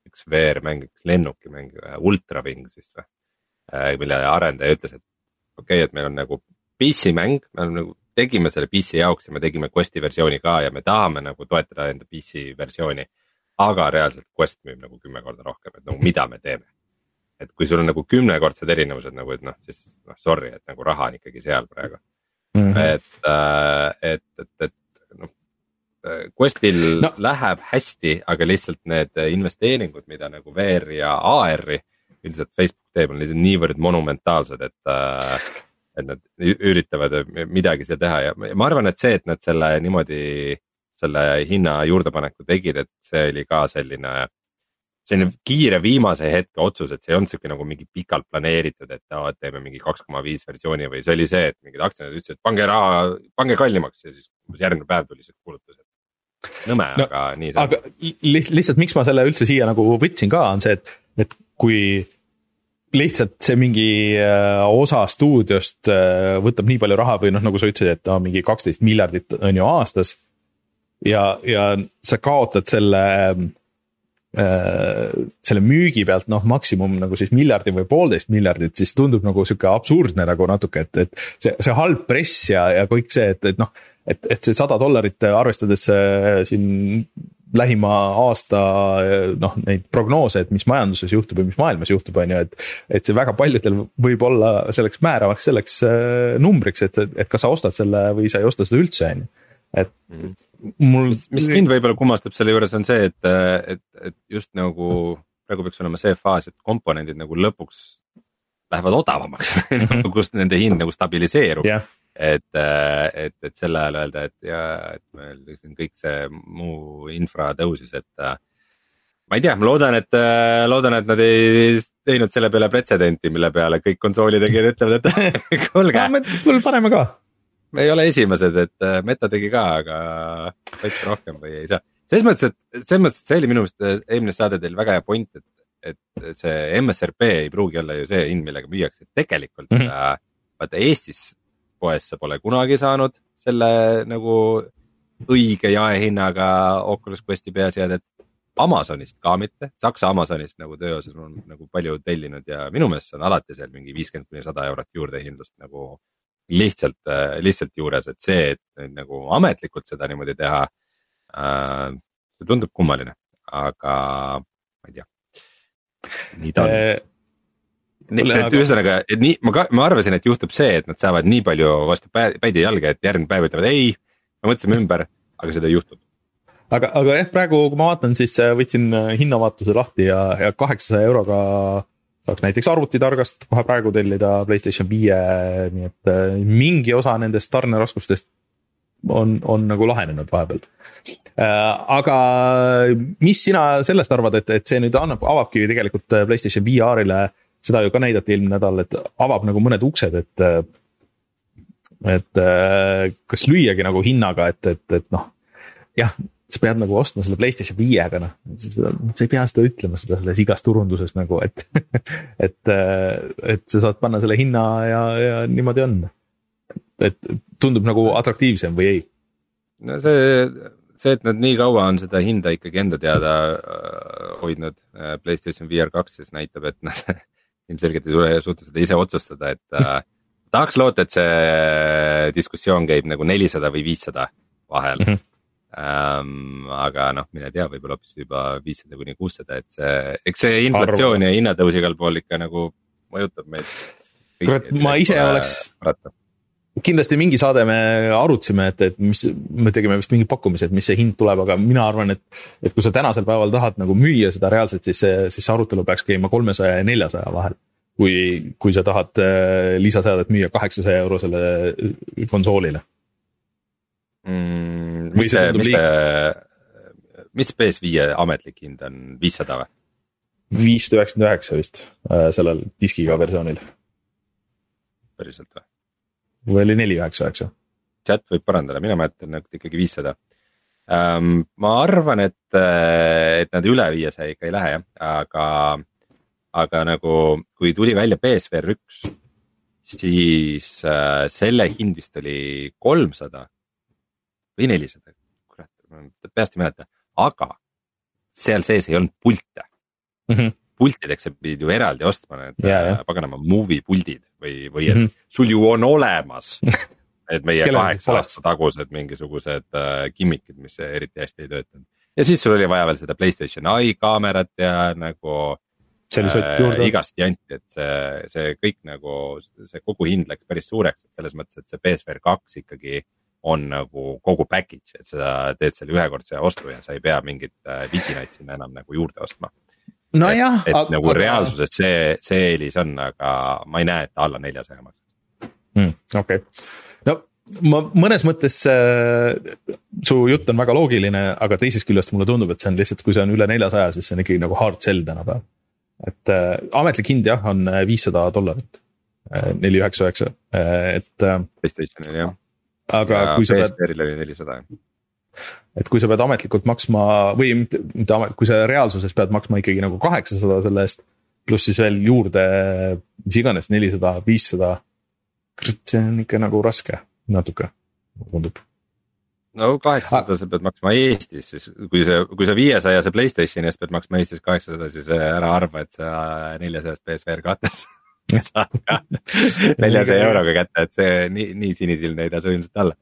[SPEAKER 2] üks VR-mäng, üks lennukimäng, Ultra Wings vist või, mille arendaja ütles, et okei okay,, et meil on nagu PC mäng, me oleme nagu tegime selle PC jaoks ja me tegime Questi versiooni ka ja me tahame nagu toetada enda PC versiooni aga reaalselt Quest müüb nagu kümme korda rohkem, et nagu mida me teeme. et kui sul on nagu kümnekordsed erinevused nagu, et noh, siis noh, sorry, et nagu raha on ikkagi seal praegu mm. -hmm. et äh,, et, et, et noh. Questil no. läheb hästi, aga lihtsalt need investeeringud, mida nagu VR ja AR-i üldiselt Facebook teeb, on lihtsalt niivõrd monumentaalsed, et äh, et nad üritavad midagi seal teha ja ma arvan, et see, et nad selle niimoodi selle hinna juurdepaneku tegid, et see oli ka selline, selline kiire viimase hetke otsus, et see ei olnud sihuke nagu mingi pikalt planeeritud, et aa, et teeme mingi kaks koma viis versiooni või see oli see, et mingid aktsionärid ütlesid, et pange raha, pange kallimaks ja siis järgmine päev tuli see kuulutus, et nõme no,, aga nii
[SPEAKER 1] see on. aga lihtsalt, miks ma selle üldse siia nagu võtsin ka, on see, et, et kui lihtsalt see mingi äh, osa stuudiost äh, võtab nii palju raha või noh, nagu sa ütlesid, et no mingi kaksteist miljardit on ju aastas ja, ja sa kaotad selle äh,, selle müügi pealt noh, maksimum nagu siis miljardi või poolteist miljardit, siis tundub nagu sihuke absurdne nagu natuke, et, et see, see halb press ja, ja kõik see, et, et noh, et, et see sada dollarit arvestades äh, siin lähima aasta noh, neid prognoose, et mis majanduses juhtub ja mis maailmas juhtub, on ju, et. et see väga paljudel võib olla selleks määravaks selleks äh, numbriks, et, et kas sa ostad selle või sa ei osta seda üldse, on ju et
[SPEAKER 2] mm. mul. mis, mind võib-olla kummastab selle juures on see, et, et, et just nagu praegu peaks olema see faas, et komponendid nagu lõpuks lähevad odavamaks mm, -hmm. kus nende hind nagu stabiliseerub yeah. et, et, et sel ajal öelda, et ja, et meil siin kõik see muu infra tõusis, et. ma ei tea, ma loodan, et, loodan, et nad ei teinud selle peale pretsedenti, mille peale kõik konsoolitegijad ütlevad, et <laughs> kuulge
[SPEAKER 1] no,. paneme ka
[SPEAKER 2] me ei ole esimesed, et äh, Meta tegi ka, aga võite rohkem või ei saa. selles mõttes, et selles mõttes, et see oli minu meelest äh, eelmine saade teil väga hea point, et, et see MSRP ei pruugi olla ju see hind, millega müüakse, tegelikult mm -hmm. vaata Eestis poes sa pole kunagi saanud selle nagu õige jaehinnaga Oculus Questi peaseadet. Amazonist ka mitte, Saksa Amazonist nagu töö osas on nagu palju tellinud ja minu meelest on alati seal mingi viiskümmend kuni sada eurot juurdehindlust nagu lihtsalt, äh, lihtsalt juures, et see, et nüüd nagu ametlikult seda niimoodi teha äh,. see tundub kummaline, aga ma ei tea, nii ta on äh, nii, et aga... ühesõnaga, et nii, ma ka, ma arvasin, et juhtub see, et nad saavad nii palju vastu päid ja jalga, et järgmine päev ütlevad ei, me mõtlesime ümber, aga seda ei juhtunud.
[SPEAKER 1] aga, aga jah, praegu, kui ma vaatan, siis äh, võtsin hinnavaatuse lahti ja, ja kaheksasaja euroga saaks näiteks arvutitargast kohe praegu tellida Playstation viie, nii et äh, mingi osa nendest tarneraskustest on, on nagu lahenenud vahepeal. Äh, aga mis sina sellest arvad, et, et see nüüd annab, avabki tegelikult Playstation VR-ile, seda ju ka näidati eelmine nädal, et avab nagu mõned uksed, et. et äh, kas lüüagi nagu hinnaga, et, et, et noh, jah sa pead nagu ostma selle Playstation viiega, noh, sa ei pea seda ütlema seda selles igas turunduses nagu, et <laughs> et, et sa saad panna selle hinna ja, ja niimoodi on. et tundub nagu atraktiivsem või ei?
[SPEAKER 2] no see, see, et nad nii kaua on seda hinda ikkagi enda teada äh, hoidnud äh,, Playstation VR kaks siis näitab, et nad <laughs> ilmselgelt ei suuda seda ise otsustada, et äh, tahaks loota, et see diskussioon käib nagu nelisada või viissada vahel mm. -hmm ähm,. aga noh, mine tea, võib-olla hoopis juba viissada kuni kuussada, et see, eks see inflatsioon ja hinnatõus igal pool ikka nagu mõjutab meid.
[SPEAKER 1] kurat, ma ise oleks, kindlasti mingi saade me arutasime, et, et mis, me tegime vist mingi pakkumise, et mis see hind tuleb, aga mina arvan, et. et kui sa tänasel päeval tahad nagu müüa seda reaalselt, siis see, siis see arutelu peaks käima kolmesaja ja neljasaja vahel. kui, kui sa tahad äh, lisaseadet müüa kaheksasaja eurosele konsoolile
[SPEAKER 2] mm,. mis see, mis see, mis PS5 ametlik hind on, viissada või?
[SPEAKER 1] viissada üheksakümmend üheksa vist äh, sellel diskiga versioonil.
[SPEAKER 2] päriselt või?
[SPEAKER 1] või oli neli üheksa üheksa?
[SPEAKER 2] chat võib parandada, mina mäletan et ikkagi viissada um,. ma arvan, et, äh, et nad üle viiesaja ikka ei lähe jah, aga, aga nagu kui tuli välja BSVR üks, siis äh, selle hind vist oli kolmsada või nelisada, kurat, ma peast ei mäleta, aga seal sees ei olnud pilte mm. -hmm pultideks sa pidid ju eraldi ostma need yeah, äh, paganama movie puldid või, või mm -hmm. sul ju on olemas <laughs> et meie kaheksa aasta tagused mingisugused äh, gimmick'id, mis eriti hästi ei töötanud. ja siis sul oli vaja veel seda Playstation Eye kaamerat ja nagu äh, igast janti, et see, see kõik nagu, see kogu hind läks päris suureks, et selles mõttes, et see PSVR kaks ikkagi on nagu kogu package, et sa teed selle ühekordse ostu ja sa ei pea mingit äh, vidinaid sinna enam nagu juurde ostma
[SPEAKER 1] nojah.
[SPEAKER 2] et, et aga, nagu reaalsuses see, see eelis on, aga ma ei näe, et alla neljasaja maksab
[SPEAKER 1] mm,. okei okay., no ma mõnes mõttes äh, su jutt on väga loogiline, aga teisest küljest mulle tundub, et see on lihtsalt, kui see on üle neljasaja, siis see on ikkagi nagu hard sell tänapäeval. et äh, ametlik hind jah, on äh, viissada dollarit äh,, neli üheksa üheksa, äh, et äh,.
[SPEAKER 2] PlayStationil jah.
[SPEAKER 1] Aga ja kui sa
[SPEAKER 2] pead. PSVR-il oli nelisada
[SPEAKER 1] et kui sa pead ametlikult maksma või mitte, mitte amet, kui sa reaalsuses pead maksma ikkagi nagu kaheksasada selle eest. pluss siis veel juurde, mis iganes, nelisada, viissada. see on ikka nagu raske, natuke, mulle tundub.
[SPEAKER 2] no kaheksasada sa pead maksma Eestis, siis kui see, kui sa viiesajase Playstationi eest pead maksma Eestis kaheksasada, siis ära arva, et sa neljasajast PSVR kattes saad ka <laughs> neljasaja euroga kätte, et see nii, nii sinisilmne ei tasu ilmselt olla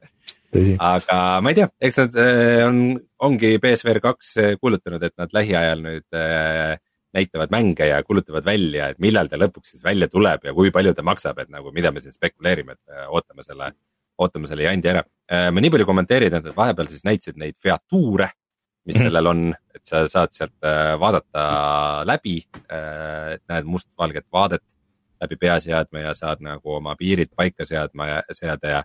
[SPEAKER 2] aga ma ei tea, eks nad äh, on, ongi BSVR kaks äh, kuulutanud, et nad lähiajal nüüd äh, näitavad mänge ja kuulutavad välja, et millal ta lõpuks siis välja tuleb ja kui palju ta maksab, et nagu mida me siin spekuleerime, et ootame selle, ootame selle jandi ära. ma nii palju kommenteerin, et nad vahepeal siis näitasid neid featuure, mis mm -hmm. sellel on, et sa saad sealt vaadata läbi, näed mustvalget vaadet läbi peaseadme ja saad nagu oma piirid paika seadma ja seada ja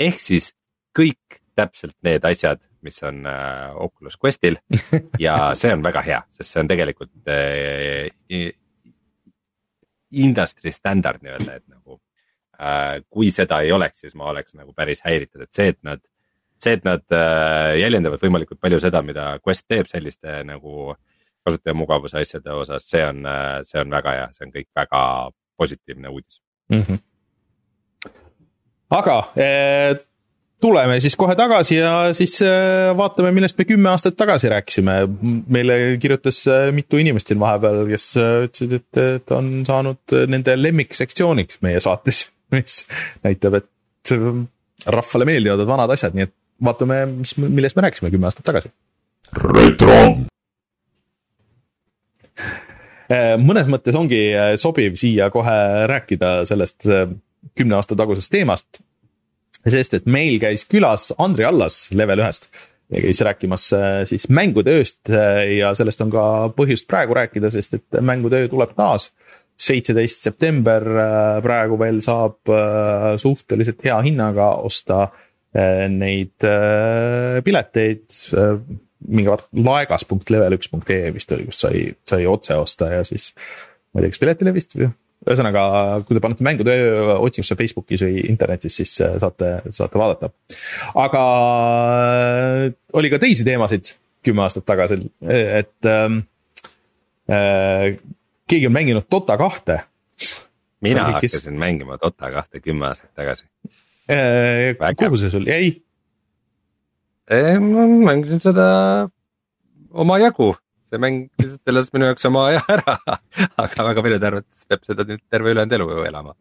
[SPEAKER 2] ehk siis kõik täpselt need asjad, mis on äh, Oculus Questil <laughs> ja see on väga hea, sest see on tegelikult äh, industry standard nii-öelda, et nagu äh, kui seda ei oleks, siis ma oleks nagu päris häiritud, et see, et nad, see, et nad äh, jäljendavad võimalikult palju seda, mida Quest teeb selliste nagu kasutajamugavuse asjade osas, see on äh,, see on väga hea, see on kõik väga positiivne uudis mm. -hmm
[SPEAKER 1] aga eh, tuleme siis kohe tagasi ja siis äh, vaatame, millest me kümme aastat tagasi rääkisime. meile kirjutas äh, mitu inimest siin vahepeal, kes ütlesid, et, et on saanud nende lemmiksektsiooniks meie saates, <laughs> mis näitab, et rahvale meeldivad need vanad asjad, nii et vaatame, mis, millest me rääkisime kümme aastat tagasi. retro. Mõnes mõttes ongi sobiv siia kohe rääkida sellest kümne aasta tagusest teemast sest et meil käis külas Andri Allas level ühest ja käis rääkimas äh, siis mängude ööst äh, ja sellest on ka põhjust praegu rääkida, sest et mängude öö tuleb taas. seitseteist september äh, praegu veel saab suhteliselt hea hinnaga osta neid pileteid. Mingi vaata laegas.level1.ee vist oli, kust sai, sai otse osta ja siis ma ei tea, kas Piletilevist või ühesõnaga, kui te panete mängude otsingusse Facebookis või internetis, siis äh, saate, saate vaadata. aga äh, oli ka teisi teemasid kümme aastat tagasi, et ähm, äh, keegi on mänginud Dota kahte.
[SPEAKER 2] mina hakkasin kes... mängima Dota kahte kümme aastat tagasi
[SPEAKER 1] äh,. kuhu see sul jäi?
[SPEAKER 2] Ma mängisin seda omajagu see mäng lihtsalt elas minu jaoks oma aja ära, <laughs> aga väga paljud arvavad, et peab seda nüüd terve ülejäänud elu elama.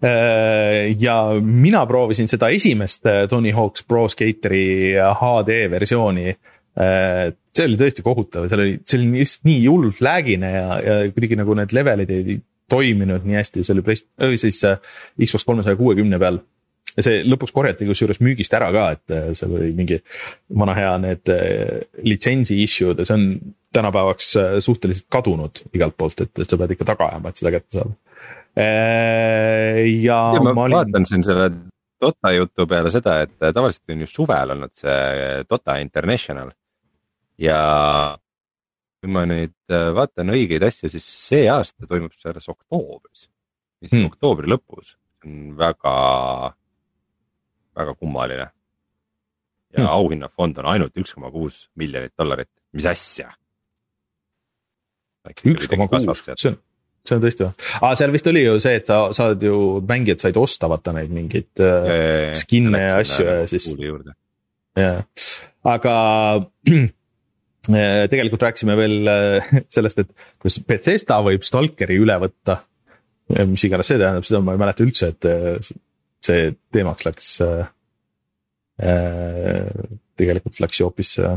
[SPEAKER 1] Äh, ja mina proovisin seda esimest äh, Tony Hawk's Pro Skateri HD versiooni. Äh, see oli tõesti kohutav, seal oli, see oli lihtsalt nii hullult lag'ine ja, ja kuidagi nagu need levelid ei toiminud nii hästi, see oli Play-, siis Xbox kolmesaja kuuekümne peal ja see lõpuks korjati kusjuures müügist ära ka, et äh, seal oli mingi vana hea need äh, litsentsi issue'd ja see on tänapäevaks äh, suhteliselt kadunud igalt poolt, et, et sa pead ikka taga ajama, et seda kätte saada. ja,
[SPEAKER 2] ja ma,
[SPEAKER 1] ma
[SPEAKER 2] olin... vaatan siin selle Dota jutu peale seda, et tavaliselt on ju suvel olnud see Dota International ja kui ma nüüd vaatan õigeid asju, siis see aasta toimub see alles oktoobris, mis on hmm. oktoobri lõpus, on väga väga kummaline. ja hmm. auhinnafond on ainult üks koma kuus miljonit dollarit, mis asja?
[SPEAKER 1] üks koma kuus, see on, see on tõesti või? aa, seal vist oli ju see, et sa saad ju, mängijad said osta vaata neid mingeid äh, skin'e ja asju ja siis. jah, aga <clears throat> äh, tegelikult rääkisime veel äh, <laughs> sellest, et kuidas Bethesda võib Stalkeri üle võtta. mis iganes see tähendab, seda ma ei mäleta üldse, et see teemaks läks äh, Äh, tegelikult läks ju hoopis äh,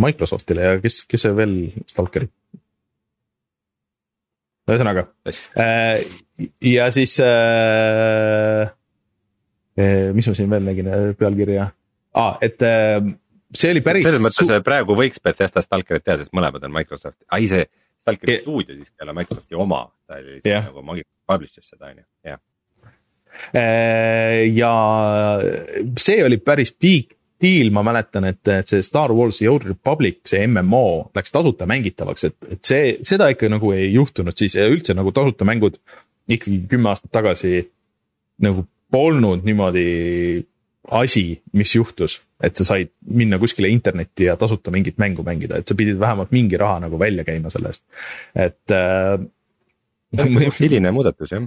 [SPEAKER 1] Microsoftile ja kes, kes veel Stalkeri? ühesõnaga äh, ja siis mis ma siin veel nägin pealkirja ah,, et see oli päris.
[SPEAKER 2] selles mõttes praegu võiks Bethesda Stalkerit teha, sest mõlemad on Microsoft, ai see Stalkeri stuudio siiski ei ole Microsofti oma, ta oli yeah. nagu Microsoft publish'is seda on ju, jah
[SPEAKER 1] Äh, ja see oli päris big deal, ma mäletan, et, et see Star Wars The Old Republic, see MMO läks tasuta mängitavaks, et, et see, seda ikka nagu ei juhtunud siis ja üldse nagu tasuta mängud ikkagi kümme aastat tagasi nagu polnud niimoodi asi, mis juhtus, et sa said minna kuskile internetti ja tasuta mingit mängu mängida, et sa pidid vähemalt mingi raha nagu välja käima selle eest, et äh,. <laughs>
[SPEAKER 2] hiline muudatus jah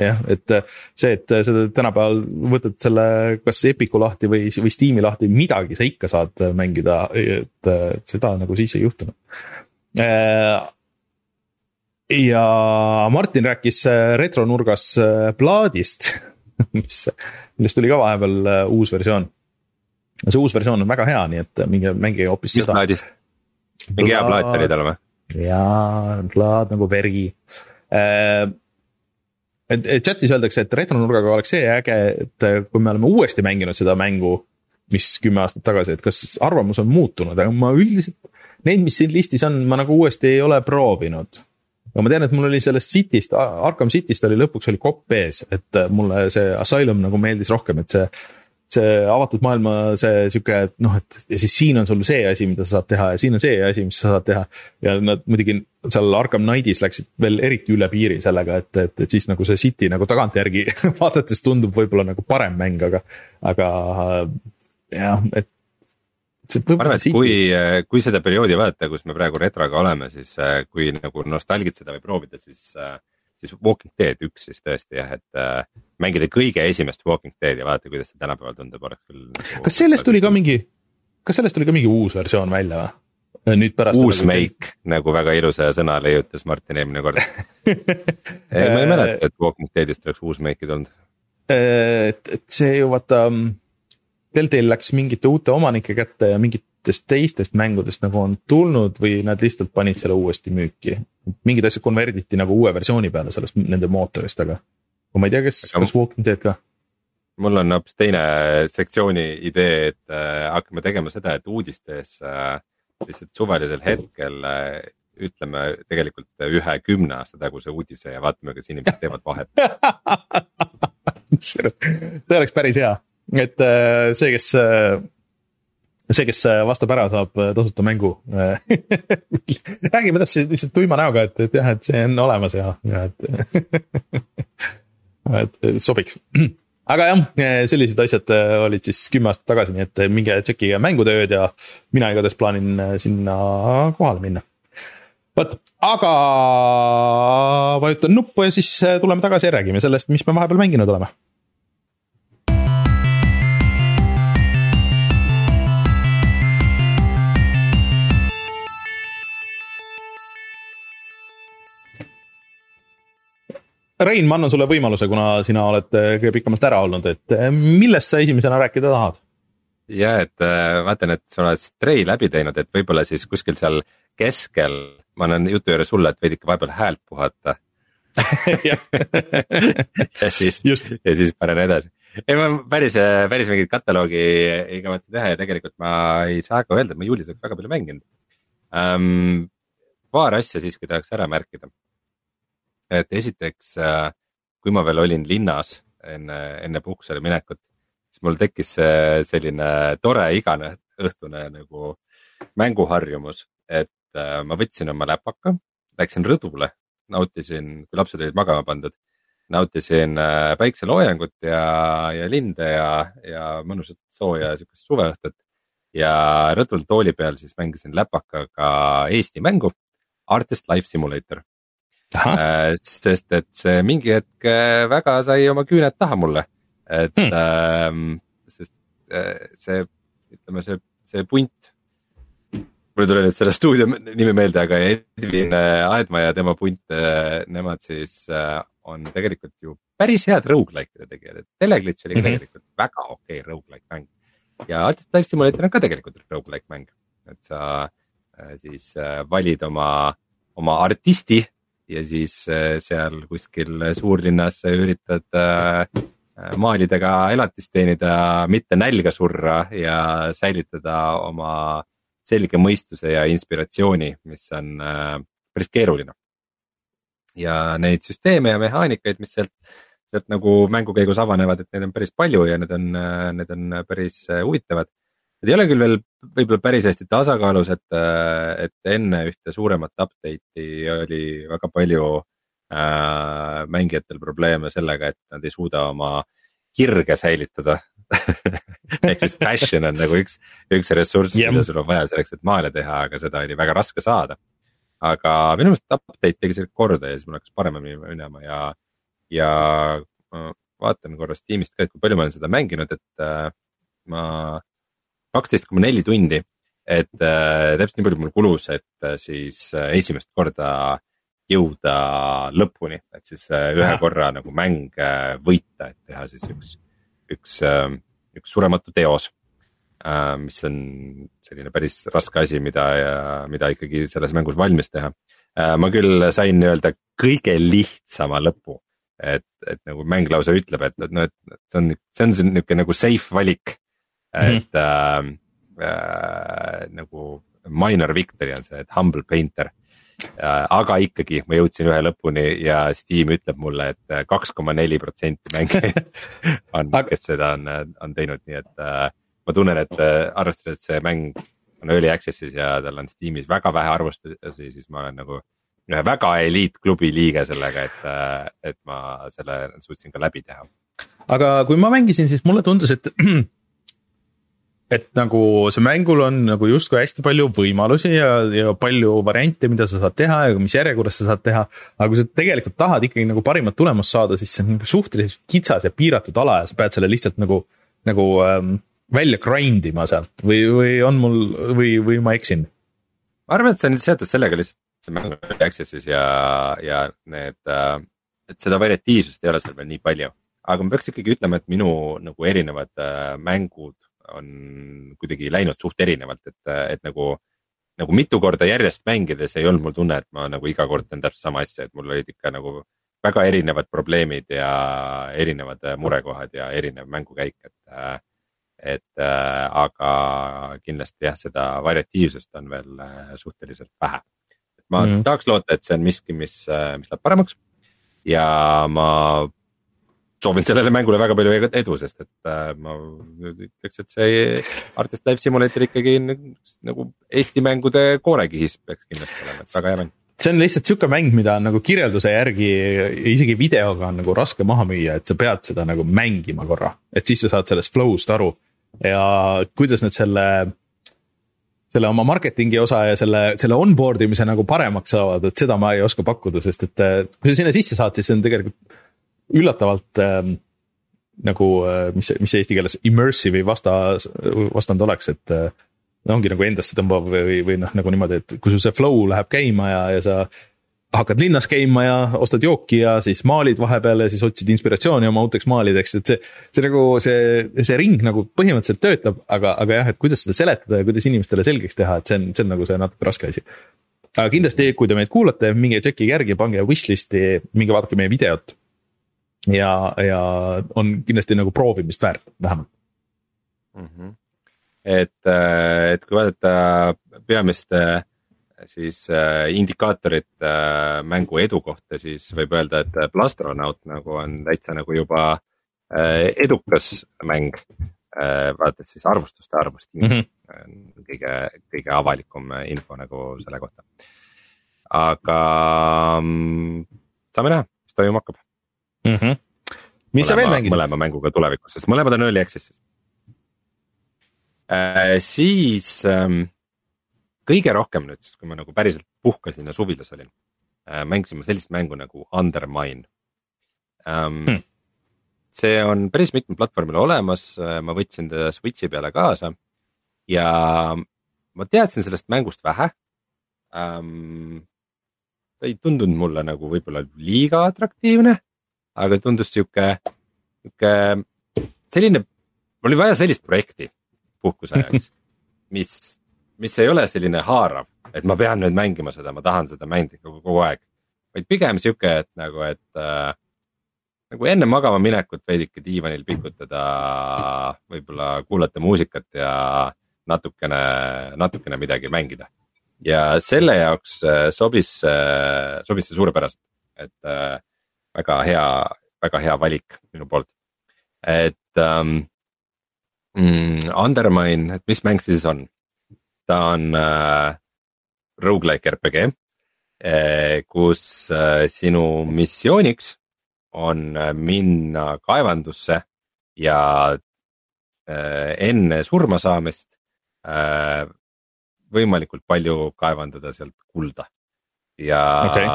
[SPEAKER 1] jah, et äh, see, et äh, sa tänapäeval võtad selle kas Epiku lahti või, või Steam'i lahti, midagi sa ikka saad äh, mängida, et, seda nagu siis ei juhtunud. ja Martin rääkis retronurgas plaadist, <laughs> mis, millest tuli ka vahepeal uus versioon. see uus versioon on väga hea, nii et minge mängige hoopis
[SPEAKER 2] seda. mis plaadist? mingi hea plaat oli tal või?
[SPEAKER 1] jaa, plaat nagu veri et, chat'is öeldakse, et retronurgaga oleks see äge, et kui me oleme uuesti mänginud seda mängu, mis kümme aastat tagasi, et kas arvamus on muutunud, aga ma üldiselt. Neid, mis siin listis on, ma nagu uuesti ei ole proovinud. aga ma tean, et mul oli sellest City'st, Arkham City'st oli lõpuks oli kopp ees, et mulle see Asylum nagu meeldis rohkem, et see see avatud maailma see sihuke, noh, et ja siis siin on sul see asi, mida sa saad teha ja siin on see asi, mis sa saad teha. ja nad muidugi seal Arkham Knightis läksid veel eriti üle piiri sellega, et, et, et siis nagu see City nagu tagantjärgi <laughs> vaadates tundub võib-olla nagu parem mäng, aga, aga jah, et
[SPEAKER 2] arvan, et kui, kui seda perioodi vaadata, kus me praegu retroga oleme, siis kui nagu nostalgitseda või proovida, siis äh, siis Walking Dead üks siis tõesti jah, et äh, mängida kõige esimest Walking Dead ja vaadata, kuidas see tänapäeval tundub, oleks küll
[SPEAKER 1] nagu,. kas sellest tuli ka mingi, kas sellest tuli ka mingi uus versioon välja või? Äh, nüüd pärast.
[SPEAKER 2] uus make nagu väga ilusa sõna leiutas Martin eelmine kord <laughs> ei, ma ei mäleta, et Walking Deadist oleks uus make'i tulnud.
[SPEAKER 1] Äh, et, et see ju vaata, Deltail läks mingite uute omanike kätte ja mingit mingitest teistest mängudest nagu on tulnud või nad lihtsalt panid selle uuesti müüki. mingid asjad konverditi nagu uue versiooni peale sellest, nende mootorist, aga ma ei tea, kas, kas Walking Dead ka?
[SPEAKER 2] mul on hoopis teine sektsiooni idee, et äh, hakkame tegema seda, et uudistes äh, lihtsalt suvalisel hetkel äh, ütleme tegelikult ühe kümne aasta taguse uudise ja vaatame, kas inimesed teevad vahet.
[SPEAKER 1] See oleks päris hea, et äh, see, kes äh, see, kes äh, vastab ära, saab äh, tasuta mängu. <laughs> Räägime edasi lihtsalt tuima näoga, et, et jah, et see on olemas ja, ja et <laughs> et sobiks. <clears throat> aga jah, sellised asjad äh, olid siis kümme aastat tagasi, nii et minge tšekkige mängutööd ja mina igatahes plaanin sinna kohale minna. vot, aga vajutan nuppu ja siis tuleme tagasi ja räägime sellest, mis me vahepeal mänginud oleme Rein, ma annan sulle võimaluse, kuna sina oled äh, kõige pikemalt ära olnud, et äh, millest sa esimesena rääkida tahad?
[SPEAKER 2] ja et äh, vaatan, et sa oled Stray läbi teinud, et võib-olla siis kuskil seal keskel, ma annan jutu juures sulle, et võid ikka vahepeal häält puhata. <laughs> ja siis, ja siis panen edasi. ei ma päris, päris mingit kataloogi ei kavatse teha ja tegelikult ma ei saa ka öelda, et ma juulis oleks väga palju mänginud um,. paar asja siiski tahaks ära märkida. Et esiteks, äh, kui ma veel olin linnas enne, enne puhkusele minekut, siis mul tekkis selline tore igane õhtune nagu mänguharjumus, et äh, ma võtsin oma läpaka, läksin rõdule, nautisin, kui lapsed olid magama pandud, nautisin äh, päikseloojangut ja, ja linde ja, ja mõnusat sooja sihukest suveõhtut. ja rõdul tooli peal siis mängisin läpakaga Eesti mängu Artist Life Simulator. Äh, sest et see mingi hetk väga sai oma küüned taha mulle, et hmm. äh, sest see, ütleme see, see punt mul ei tule nüüd selle stuudio nimi meelde, aga Edvin äh, Aedma ja tema punt, äh, nemad siis äh, on tegelikult ju päris head rogu-like'ide tegijad, et Teleglitch oli ka mm -hmm. tegelikult väga okei okay rogu-like mäng. ja Artist Life Simulator on ka tegelikult rogu-like mäng, et sa siis valid oma, oma artisti ja siis seal kuskil suurlinnas üritad maalidega elatist teenida, mitte nälga surra ja säilitada oma selge mõistuse ja inspiratsiooni, mis on äh, päris keeruline. ja neid süsteeme ja mehaanikaid, mis sealt, sealt nagu mängu käigus avanevad, et neid on päris palju ja need on, äh, need on päris äh, huvitavad. Need ei ole küll veel võib-olla päris hästi tasakaalus, et, et enne ühte suuremat update'i oli väga palju äh, mängijatel probleeme sellega, et nad ei suuda oma kirge säilitada <laughs> ehk siis passion on nagu üks, üks ressurss yeah., mida sul on vaja selleks, et maale teha, aga seda oli väga raske saada. aga minu meelest update tegi selle korda ja siis mul hakkas paremini minema ja, ja ma vaatan korra Steamist ka, et kui palju ma olen seda mänginud, et äh, ma kaksteist koma neli tundi. et äh, täpselt nii palju mul kulus, et äh, siis äh, esimest korda jõuda lõpuni, et siis äh, ühe korra nagu mäng äh, võita, et teha siis üks üks, ähm, üks surematu teos. Äh, mis on selline päris raske asi, mida, mida ikkagi selles mängus valmis teha. Äh, ma küll sain nii-öelda kõige lihtsama lõpu, et, et nagu mäng lausa ütleb, et, et noh, et see on, see on niisugune nagu safe valik. Mhm. et mm äh, äh, nagu minor victory on see, et humble painter aga ikkagi ma jõudsin ühe lõpuni ja Steam ütleb mulle, et äh, kaks koma neli protsenti mängijaid <laughs> on, kes seda on, on teinud, nii et äh, ma tunnen, et äh, arvestades, et see mäng on early access'is ja tal on Steamis väga vähe arvustusi, siis ma olen nagu ühe väga eliitklubi liige sellega, et, et ma selle suutsin ka läbi teha.
[SPEAKER 1] aga kui ma mängisin, siis mulle tundus, et <clears throat> et nagu see mängul on nagu justkui hästi palju võimalusi ja, ja palju variante, mida sa saad teha ja mis järjekorras sa saad teha. aga kui sa tegelikult tahad ikkagi nagu parimat tulemust saada, siis see on nagu suhteliselt kitsas ja piiratud ala ja sa pead selle lihtsalt nagu, nagu ähm, välja grind ima sealt või, või on mul või, või ma eksin?
[SPEAKER 2] ma arvan, et see on seotud sellega lihtsalt, see mäng on access'is ja, ja need äh,, et seda variatiivsust ei ole seal veel nii palju. aga ma peaks ikkagi ütlema, et minu nagu erinevad äh, mängud on kuidagi läinud suht erinevalt, et, et nagu, nagu mitu korda järjest mängides ei olnud mul tunne, et ma nagu iga kord teen täpselt sama asja, et mul olid ikka nagu väga erinevad probleemid ja erinevad murekohad ja erinev mängukäik, et. et aga kindlasti jah, seda variatiivsust on veel suhteliselt vähe. ma mm. tahaks loota, et see on miski, mis, mis läheb paremaks ja ma soovin sellele mängule väga palju edu, sest et äh, ma ütleks, et see Artist Life Simulator ikkagi nagu Eesti mängude koonekihis peaks kindlasti olema, et väga hea mäng
[SPEAKER 1] see on lihtsalt sihuke mäng, mida on nagu kirjelduse järgi isegi videoga on nagu raske maha müüa, et sa pead seda nagu mängima korra, et siis sa saad sellest flow'st aru. ja kuidas nad selle, selle oma marketingi osa ja selle, selle onboard imise nagu paremaks saavad, et seda ma ei oska pakkuda, sest et kui sa sinna sisse saad, siis see on tegelikult üllatavalt ähm, nagu, äh, mis, mis eesti keeles immersive'i vasta, vastand oleks, et äh, ongi nagu endasse tõmbav või, või noh, nagu niimoodi, et kui sul see flow läheb käima ja, ja sa hakkad linnas käima ja ostad jooki ja siis maalid vahepeal ja siis otsid inspiratsiooni oma uuteks maalideks, et see, see nagu see, see ring nagu põhimõtteliselt töötab, aga, aga jah, et kuidas seda seletada ja kuidas inimestele selgeks teha, et see on, see on nagu see natuke raske asi aga kindlasti, kui te meid kuulate, minge tšekkige järgi, pange wishlist'i, minge vaadake meie videot. Ja, ja on kindlasti nagu proovimist väärt, vähemalt
[SPEAKER 2] mm. -hmm. et, äh, et kui vaadata peamist äh, siis äh, indikaatorit mängu edu kohta, siis võib öelda, et Plastronaut nagu on täitsa nagu juba edukas mäng vaadates siis arvustuste arvust mm, -hmm. kõige, kõige avalikum info nagu selle kohta. aga mm, saame näha, mis toimuma hakkab
[SPEAKER 1] mm. -hmm. mis sa veel mängid?
[SPEAKER 2] mõlema mänguga tulevikus, sest mõlemad on early access'is äh,. siis ähm, kõige rohkem nüüd, kui ma nagu päriselt puhkasin ja suvilas olin äh,, mängisin ma sellist mängu nagu Undermine ähm, hmm see on päris mitmel platvormil olemas, ma võtsin ta Switch'i peale kaasa ja ma teadsin sellest mängust vähe ähm,. ta ei tundunud mulle nagu võib-olla liiga atraktiivne, aga tundus sihuke, sihuke selline, oli vaja sellist projekti puhkuse ajaks, <laughs> mis, mis ei ole selline haarav, et ma pean nüüd mängima seda, ma tahan seda mängida kogu, kogu aeg. vaid pigem sihuke, et nagu, et äh, nagu enne magama minekut veidike diivanil pikutada, võib-olla kuulata muusikat ja natukene, natukene midagi mängida. ja selle jaoks äh, sobis, äh, sobis see suurepäraselt, et äh, väga hea, väga hea valik minu poolt. et um, mm, Undermine, et mis mäng siis on? ta on äh, rogu-like RPG äh,, kus äh, sinu missiooniks on äh, minna kaevandusse ja äh, enne surma saamist äh, võimalikult palju kaevandada sealt kulda. Ja okay.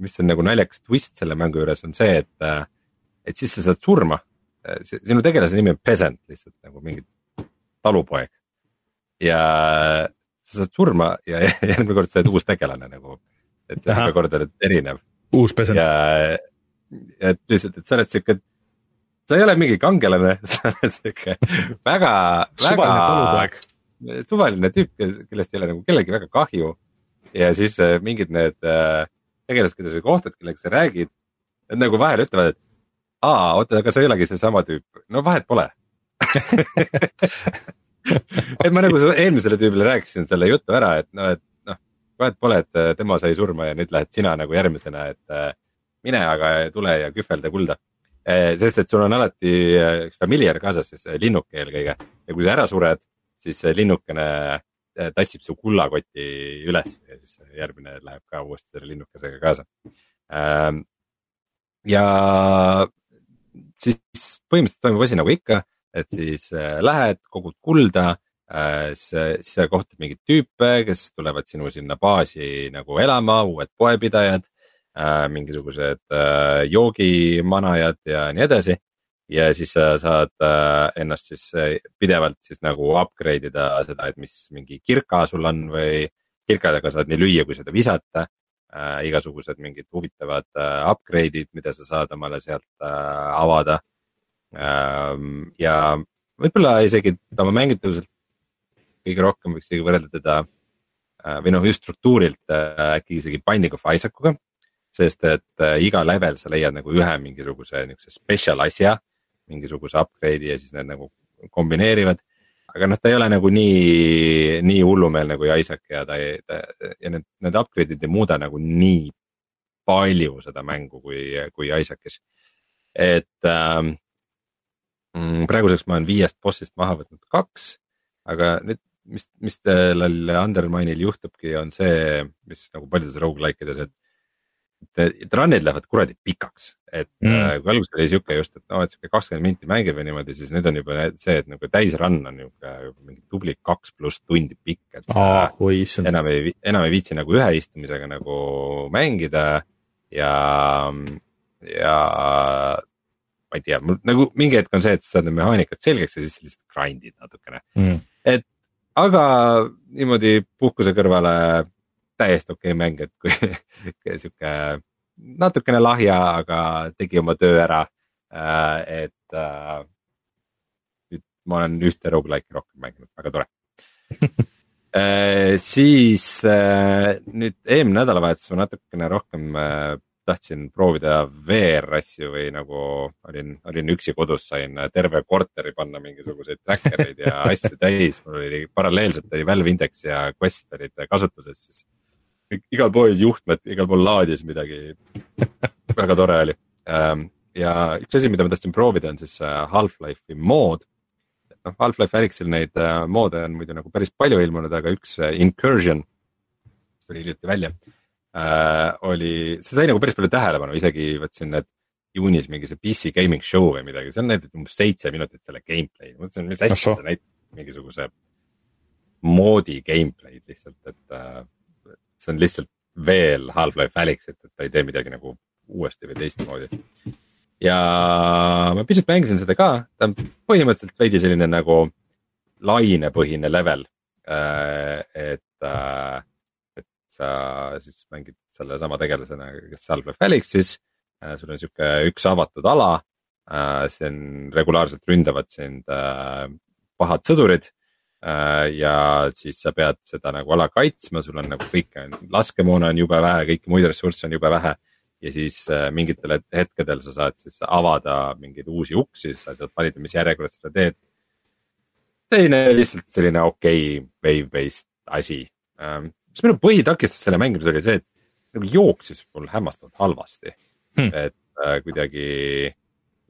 [SPEAKER 2] mis on nagu naljakas twist selle mängu juures on see, et, et siis sa saad surma. sinu tegelase nimi on peasant lihtsalt nagu mingi talupoeg. ja sa saad surma ja <laughs> järgmine kord sa oled uus tegelane nagu, et see iga kord oled erinev.
[SPEAKER 1] uus peasant.
[SPEAKER 2] ja et lihtsalt, et sa oled sihuke, sa ei ole mingi kangelane, <laughs> sa oled sihuke väga, väga suvaline tüüp, kellest ei ole nagu kellelgi väga kahju. Ja siis äh, mingid need äh, tegelased, keda sa kohtad, kellega sa räägid, nad nagu vahel ütlevad, et aa, oota, aga sa ei olegi seesama tüüp, no vahet pole. <laughs> Et ma nagu eelmisele tüübile rääkisin selle jutu ära, et noh, et noh, vahet pole, et äh, tema sai surma ja nüüd lähed sina nagu järgmisena, et mine aga tule ja kühvelda kulda. Sest et sul on alati üks familiar kaasas, siis linnuke eelkõige. Ja kui sa ära sured, siis linnukene tassib su kullakoti üles ja siis järgmine läheb ka uuesti selle linnukesega kaasa. Ehm, ja siis põhimõtteliselt toimub asi nagu ikka, et siis lähed, kogud kulda siis, siis sa kohtad mingeid tüüpe, kes tulevad sinu sinna baasi nagu elama, uued poepidajad äh, mingisugused äh, joogimanajad ja nii edasi. Ja siis sa saad äh, ennast siis äh, pidevalt siis nagu upgrade ida seda, et mis mingi kirka sul on või kirkadega saad nii lüüa, kui seda visata äh,. igasugused mingid huvitavad äh, upgrade'id, mida sa saad omale sealt äh, avada ähm,. ja võib-olla isegi oma mängitavuselt kõige rohkem võiks isegi võrrelda teda äh, või noh, just struktuurilt äh, äkki isegi Binding of Isaacuga sest et äh, iga level sa leiad nagu ühe mingisuguse niisuguse special asja, mingisuguse upgrade'i ja siis need nagu kombineerivad. aga noh, ta ei ole nagu nii, nii hullumeelne kui Isaac ja ta ta ja need, need upgrade'id ei muuda nagu nii palju seda mängu kui, kui Isaac'is. et ähm, mm, praeguseks ma olen viiest boss'ist maha võtnud kaks, aga nüüd mis, mis sellel Undermine'il juhtubki, on see, mis nagu paljudes rogu-like ides, et et run'id lähevad kuradi pikaks, et mm. äh, kui alguses oli sihuke just, et noh, et sihuke kakskümmend minti mängib või niimoodi, siis nüüd on juba see, et nagu täis run on nihuke juba mingi tubli kaks pluss tundi pikk, et
[SPEAKER 1] oh,.
[SPEAKER 2] enam ei, enam ei viitsi nagu ühe istumisega nagu mängida ja, ja ma ei tea, mul nagu mingi hetk on see, et sa saad need mehaanikad selgeks ja siis lihtsalt grind'id natukene mm.. et aga niimoodi puhkuse kõrvale täiesti okei okay mäng, et <laughs> kui sihuke natukene lahja, aga tegi oma töö ära. Äh, et äh, nüüd ma olen ühte rogu-like'i rohkem mänginud, väga tore <laughs> siis nüüd eelmine nädalavahetus ma natukene rohkem tahtsin proovida VR-asju või nagu olin, olin üksi kodus, sain terve korteri panna mingisuguseid tracker eid ja <laughs> asju täis, mul oli paralleelselt oli Valve Index ja Quest olid kasutuses, siis igal pool juhtmed, igal pool laadis midagi. väga tore oli ähm, ja üks asi, mida ma tahtsin proovida, on siis äh, Half-Life'i mood. noh, Half-Life Alyxil neid äh, moode on muidu nagu päris palju ilmunud, aga üks äh, Incursion tuli hiljuti välja oli, see sai nagu päris palju tähelepanu, isegi võtsin need juunis mingi see PC gaming show või midagi, seal näidati umbes seitse minutit selle gameplay'd, mõtlesin, mis asja näitab mingisuguse moodi gameplay'd lihtsalt, et äh, see on lihtsalt veel Half-Life Alyx, et, et ta ei tee midagi nagu uuesti või teistmoodi. ja ma pisut mängisin seda ka, ta on põhimõtteliselt veidi selline nagu lainepõhine level. Äh, et äh, sa siis mängid sellesama tegelasena, kes Half-Life Alyxis. Äh, sul on sihuke üks avatud ala, on regulaarselt ründavad sind pahad sõdurid. Ja siis sa pead seda nagu ala kaitsma, sul on nagu kõike, laskemoona on jube vähe, kõiki muid ressursse on jube vähe ja siis mingitel hetkedel sa saad siis avada mingeid uusi uksi, sa saad valida, mis järjekorras seda teed. selline lihtsalt selline okei okay, wave-based asi. Ähm, mis minu põhitakistus selle mängimisel oli see, et nagu jooksis mul hämmastavalt halvasti hmm.. et äh, kuidagi,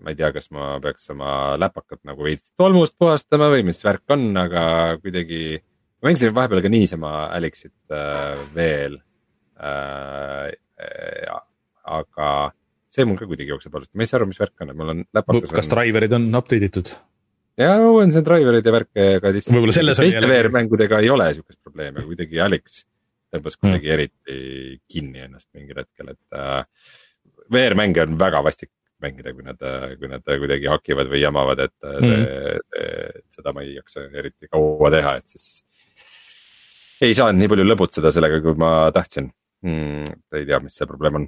[SPEAKER 2] ma ei tea, kas ma peaks oma läpakat nagu veits tolmust puhastama või mis värk on, aga kuidagi. ma mängisin vahepeal ka niisama Alexit äh, veel äh,. aga see mul ka kuidagi jookseb halvasti, ma ei saa aru, mis värk on, et mul on läpakas.
[SPEAKER 1] kas driver'id on update itud?
[SPEAKER 2] ja on see driver'id ja värke ka lihtsalt. teiste VR-mängudega ei ole siukest probleemi, aga kuidagi Alex tõmbas hmm. kuidagi mm. eriti kinni ennast mingil hetkel, et äh, VR-mänge on väga vastik mängida, kui nad, kui nad kuidagi hakivad või jamavad, et mm. see, see, seda ma ei jaksa eriti kaua teha, et siis. ei saanud nii palju lõbutseda sellega, kui ma tahtsin mm,. ei tea, mis see probleem on.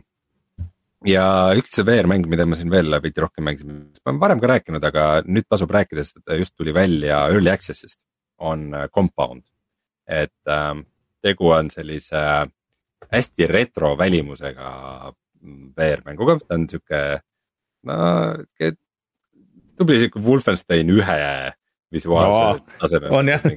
[SPEAKER 2] ja üks VR-mäng, mida ma siin veel veidi rohkem mängisin, ma olen varem ka rääkinud, aga nüüd tasub rääkida, sest just tuli välja Early Access'ist, on Compound. et ähm, tegu on sellise hästi retro välimusega VR-mänguga, ta on sihuke, no tubli sihuke Wolfenstein ühe visuaalse
[SPEAKER 1] no, tasemel. on jah. <laughs>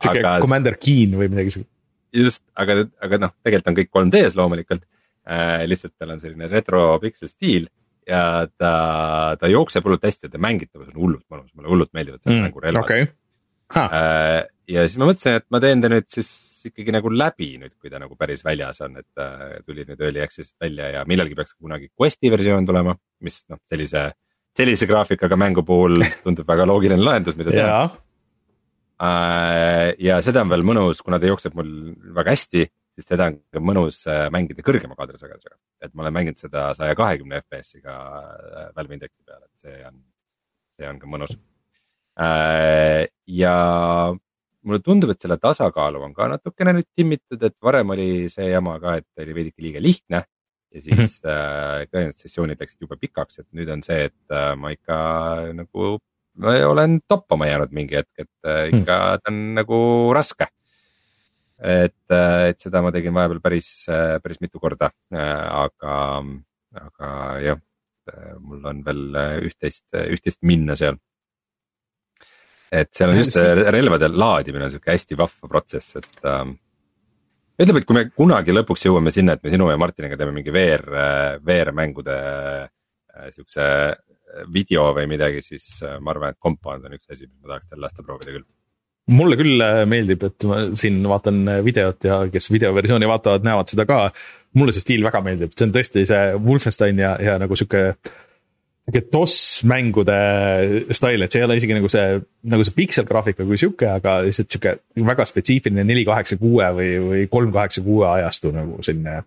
[SPEAKER 1] sihuke Commander Keen või midagi siukest.
[SPEAKER 2] just, aga, aga noh, tegelikult on kõik 3D-s loomulikult äh,. lihtsalt tal on selline retro piksel stiil ja ta, ta jookseb hullult hästi ja ta mängitavus on hullult mõnus, mulle hullult meeldivad selle mm, mängu relvad
[SPEAKER 1] okay
[SPEAKER 2] Äh, ja siis ma mõtlesin, et ma teen ta nüüd siis ikkagi nagu läbi nüüd, kui ta nagu päris väljas on, et äh, tuli nüüd Early Access'ist välja ja millalgi peaks kunagi Questi versioon tulema, mis noh, sellise, sellise graafikaga mängu puhul <laughs> tundub väga loogiline lahendus, mida teha äh,. ja seda on veel mõnus, kuna ta jookseb mul väga hästi, siis seda on ka mõnus äh, mängida kõrgema kaadrisagedusega. et ma olen mänginud seda saja kahekümne FPS-iga Valve Indexi peal, et see on, see on ka mõnus ja mulle tundub, et selle tasakaalu on ka natukene nüüd timmitud, et varem oli see jama ka, et oli veidike liiga lihtne. ja siis mm -hmm. äh, ka need sessioonid läksid jube pikaks, et nüüd on see, et äh, ma ikka nagu ma olen toppama jäänud mingi hetk, et äh, mhm. ikka mm. ta on nagu raske. et, äh, et seda ma tegin vahepeal päris, äh, päris mitu korda, aga, aga jah, mul on veel üht-teist, üht-teist minna seal et seal on just relvade laadimine on sihuke hästi vahva protsess, et ähm,. ütleme, et kui me kunagi lõpuks jõuame sinna, et me sinu ja Martiniga teeme mingi VR, VR-mängude äh, siukse video või midagi, siis äh, ma arvan, et Compound on üks asi, mis ma tahaks teil lasta proovida küll
[SPEAKER 1] mulle küll äh, meeldib, et ma siin vaatan videot ja kes videoversiooni vaatavad, näevad seda ka. mulle see stiil väga meeldib, see on tõesti see Wolfenstein ja, ja nagu sihuke sihuke DOS mängude stail, et see ei ole isegi nagu see, nagu see pikselgraafika kui sihuke, aga lihtsalt sihuke väga spetsiifiline neli kaheksa kuue või, või kolm kaheksa kuue ajastu nagu selline.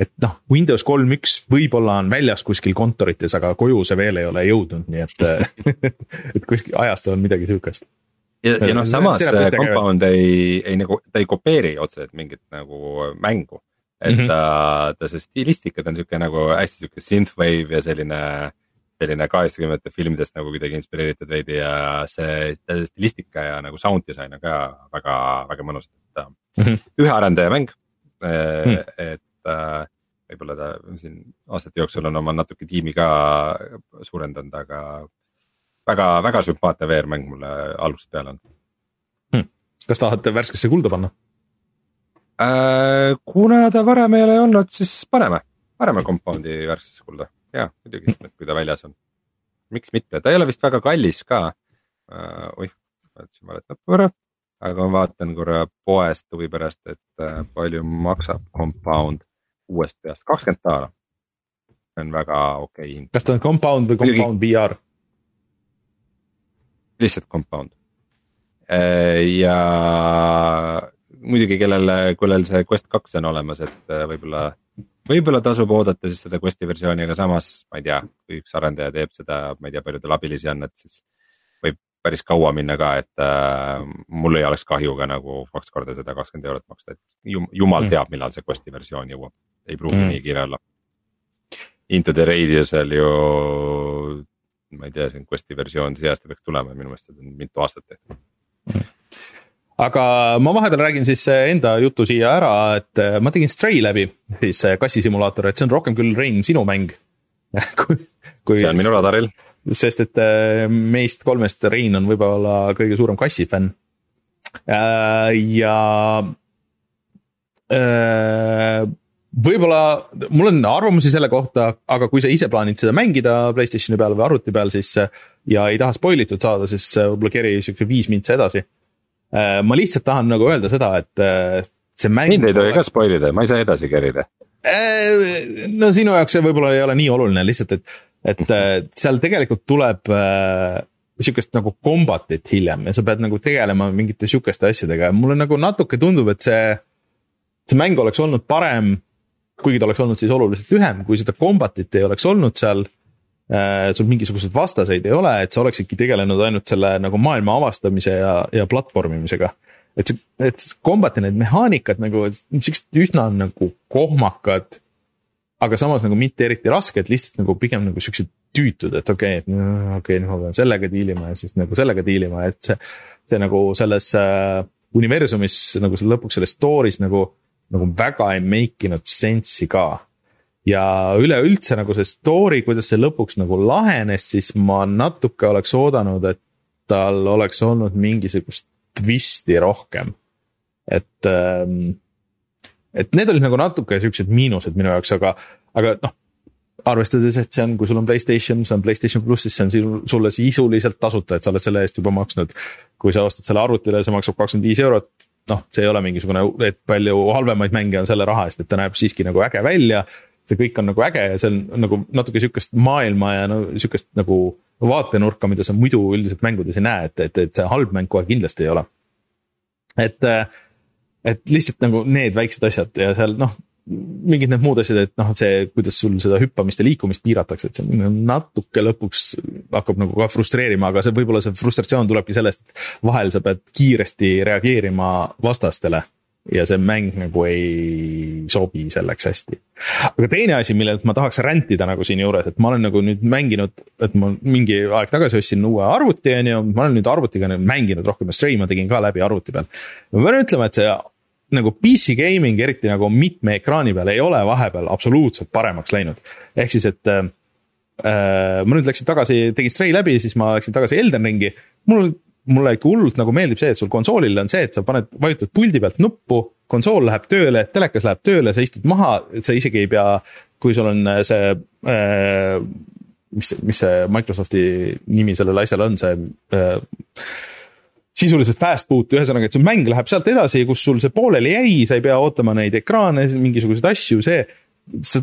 [SPEAKER 1] et noh, Windows kolm üks võib-olla on väljas kuskil kontorites, aga koju see veel ei ole jõudnud, nii et <laughs> et kuskil ajastu on midagi sihukest
[SPEAKER 2] ja, ja noh, samas Compound ei, ei nagu, ta ei kopeeri otseselt mingit nagu mängu. et mm -hmm. ta, ta see stilistika, ta on sihuke nagu hästi sihuke synthwave ja selline selline kaheksakümnendate filmidest nagu kuidagi inspireeritud veidi ja see stilistika ja nagu sound disain on ka väga, väga mõnus, et mm -hmm. ühe arendaja mäng mm. -hmm. et äh, võib-olla ta siin aastate jooksul on oma natuke tiimi ka suurendanud, aga väga, väga sümpaatne VR-mäng mulle algusest peale on
[SPEAKER 1] hmm.. kas tahate värskesse kulda panna
[SPEAKER 2] äh,? kuna ta varem ei ole olnud, siis paneme, paneme Compound'i värskesse kulda, jaa muidugi kui ta väljas on. miks mitte, ta ei ole vist väga kallis ka äh,. oih, vaatasin valet korra aga ma vaatan korra poest huvi pärast, et äh, palju maksab Compound uuest peast, kakskümmend daala. see on väga okei okay hind.
[SPEAKER 1] kas ta on compound või compound Muidugi... VR?
[SPEAKER 2] lihtsalt compound. Äh, ja muidugi, kellel, kellel see Quest kaks on olemas, et võib-olla, võib-olla tasub oodata siis seda Questi versiooni, aga samas ma ei tea, kui üks arendaja teeb seda, ma ei tea, palju tal abilisi on, et siis võib päris kaua minna ka, et äh, mul ei oleks kahju ka nagu kaks korda seda kakskümmend eurot maksta, et jum, jumal mm. teab, millal see Questi versioon jõuab ei pruugi mm. nii kiire olla. Into the Radiusel ju, ma ei tea, see on Questi versioon, see aasta peaks tulema, minu meelest seda on mitu aastat tehtud mm
[SPEAKER 1] aga ma vahepeal räägin siis enda jutu siia ära, et äh, ma tegin Stray läbi, siis kassisimulaator, et see on rohkem küll, Rein, sinu mäng <laughs>
[SPEAKER 2] kui, kui. see on minu radaril.
[SPEAKER 1] sest et äh, meist kolmest Rein on võib-olla kõige suurem kassifänn. Äh, ja võib-olla mul on arvamusi selle kohta, aga kui sa ise plaanid seda mängida Playstationi peal või arvuti peal, siis ja ei taha spoil itud saada, siis võib-olla keri siukse viis mintsa edasi. Äh, ma lihtsalt tahan nagu öelda seda, et äh, see mäng.
[SPEAKER 2] mind ei tohi ka spoil ida, ma ei saa edasi kerida.
[SPEAKER 1] Äh, no sinu jaoks see võib-olla ei ole nii oluline, lihtsalt et, et seal tegelikult tuleb sihukest nagu combat'it hiljem ja sa pead nagu tegelema mingite sihukeste asjadega ja mulle nagu natuke tundub, et see, see mäng oleks olnud parem kuigi ta oleks olnud siis oluliselt lühem, kui seda combat'it ei oleks olnud seal äh,. Sul mingisuguseid vastaseid ei ole, et sa oleksidki tegelenud ainult selle nagu maailma avastamise ja, ja platvormimisega. et see, et combat'i need mehaanikad nagu siuksed üsna nagu kohmakad. aga samas nagu mitte eriti rasked, lihtsalt nagu pigem nagu siuksed tüütud, et okei okay,, et okei okay,, nüüd ma pean sellega diilima ja siis nagu sellega diilima, et see, see nagu selles äh, universumis nagu lõpuks selles story's nagu nagu väga ei make inud sense'i ka. Ja üleüldse nagu see story, kuidas see lõpuks nagu lahenes, siis ma natuke oleks oodanud, et tal oleks olnud mingisugust twist'i rohkem. et, ähm, et need olid nagu natuke siuksed miinused minu jaoks, aga, aga noh arvestades, et see on, kui sul on Playstation, see on Playstation pluss, siis see on sulle sisuliselt tasuta, et sa oled selle eest juba maksnud. kui sa ostad selle arvutile, see maksab kakskümmend viis eurot, noh, see ei ole mingisugune, et palju halvemaid mänge on selle raha eest, et ta näeb siiski nagu äge välja. See kõik on nagu äge ja see on nagu natuke sihukest maailma ja no sihukest nagu vaatenurka, mida sa muidu üldiselt mängudes ei näe, et, et, et see halb mäng kohe kindlasti ei ole. et, et lihtsalt nagu need väiksed asjad ja seal noh mingid need muud asjad, et noh, see, kuidas sul seda hüppamist ja liikumist piiratakse, et see natuke lõpuks hakkab nagu ka frustreerima, aga see võib-olla see frustratsioon tulebki sellest, et vahel sa pead kiiresti reageerima vastastele ja see mäng nagu ei sobi selleks hästi. aga teine asi, millelt ma tahaks rantida nagu siinjuures, et ma olen nagu nüüd mänginud, et ma mingi aeg tagasi ostsin uue arvuti, on ju, ma olen nüüd arvutiga mänginud rohkem ja Stray ma tegin ka läbi arvuti peal. ma pean ütlema, et see nagu PC gaming, eriti nagu mitme ekraani peal, ei ole vahepeal absoluutselt paremaks läinud. ehk siis, et äh, äh ma nüüd läksin tagasi, tegin Stray läbi, siis ma läksin tagasi Elden Ringi. mul, mulle ikka hullult nagu meeldib see, et sul konsoolil on see, et sa paned, vajutad puldi pealt nuppu, konsool läheb tööle, telekas läheb tööle, sa istud maha, et sa isegi ei pea, kui sul on äh, see äh, mis, mis see Microsofti nimi sellel asjal on, see äh, sisuliselt fast boot'i, ühesõnaga, et see mäng läheb sealt edasi, kus sul see pooleli jäi, sa ei pea ootama neid ekraane, mingisuguseid asju, see. sa,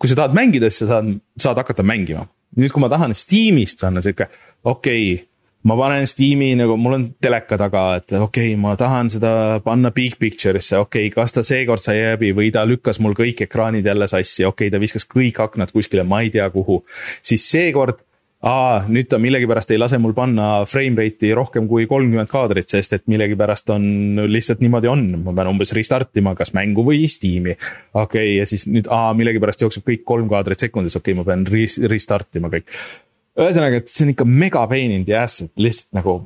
[SPEAKER 1] kui sa tahad mängida, siis sa saad, saad hakata mängima. nüüd, kui ma tahan Steamist panna sihuke, okei okay,, ma panen Steam'i nagu, mul on teleka taga, et okei okay,, ma tahan seda panna big picture'isse, okei okay,, kas ta seekord sai läbi või ta lükkas mul kõik ekraanid jälle sassi, okei okay,, ta viskas kõik aknad kuskile, ma ei tea kuhu. siis seekord aa, nüüd ta millegipärast ei lase mul panna frame rate'i rohkem kui kolmkümmend kaadrit, sest et millegipärast on lihtsalt niimoodi on, ma pean umbes restart ima kas mängu või Steam'i. okei okay,, ja siis nüüd, aa, millegipärast jookseb kõik kolm kaadrit sekundis, okei okay,, ma pean restart ima kõik ühesõnaga, et see on ikka mega pain in the ass, et lihtsalt nagu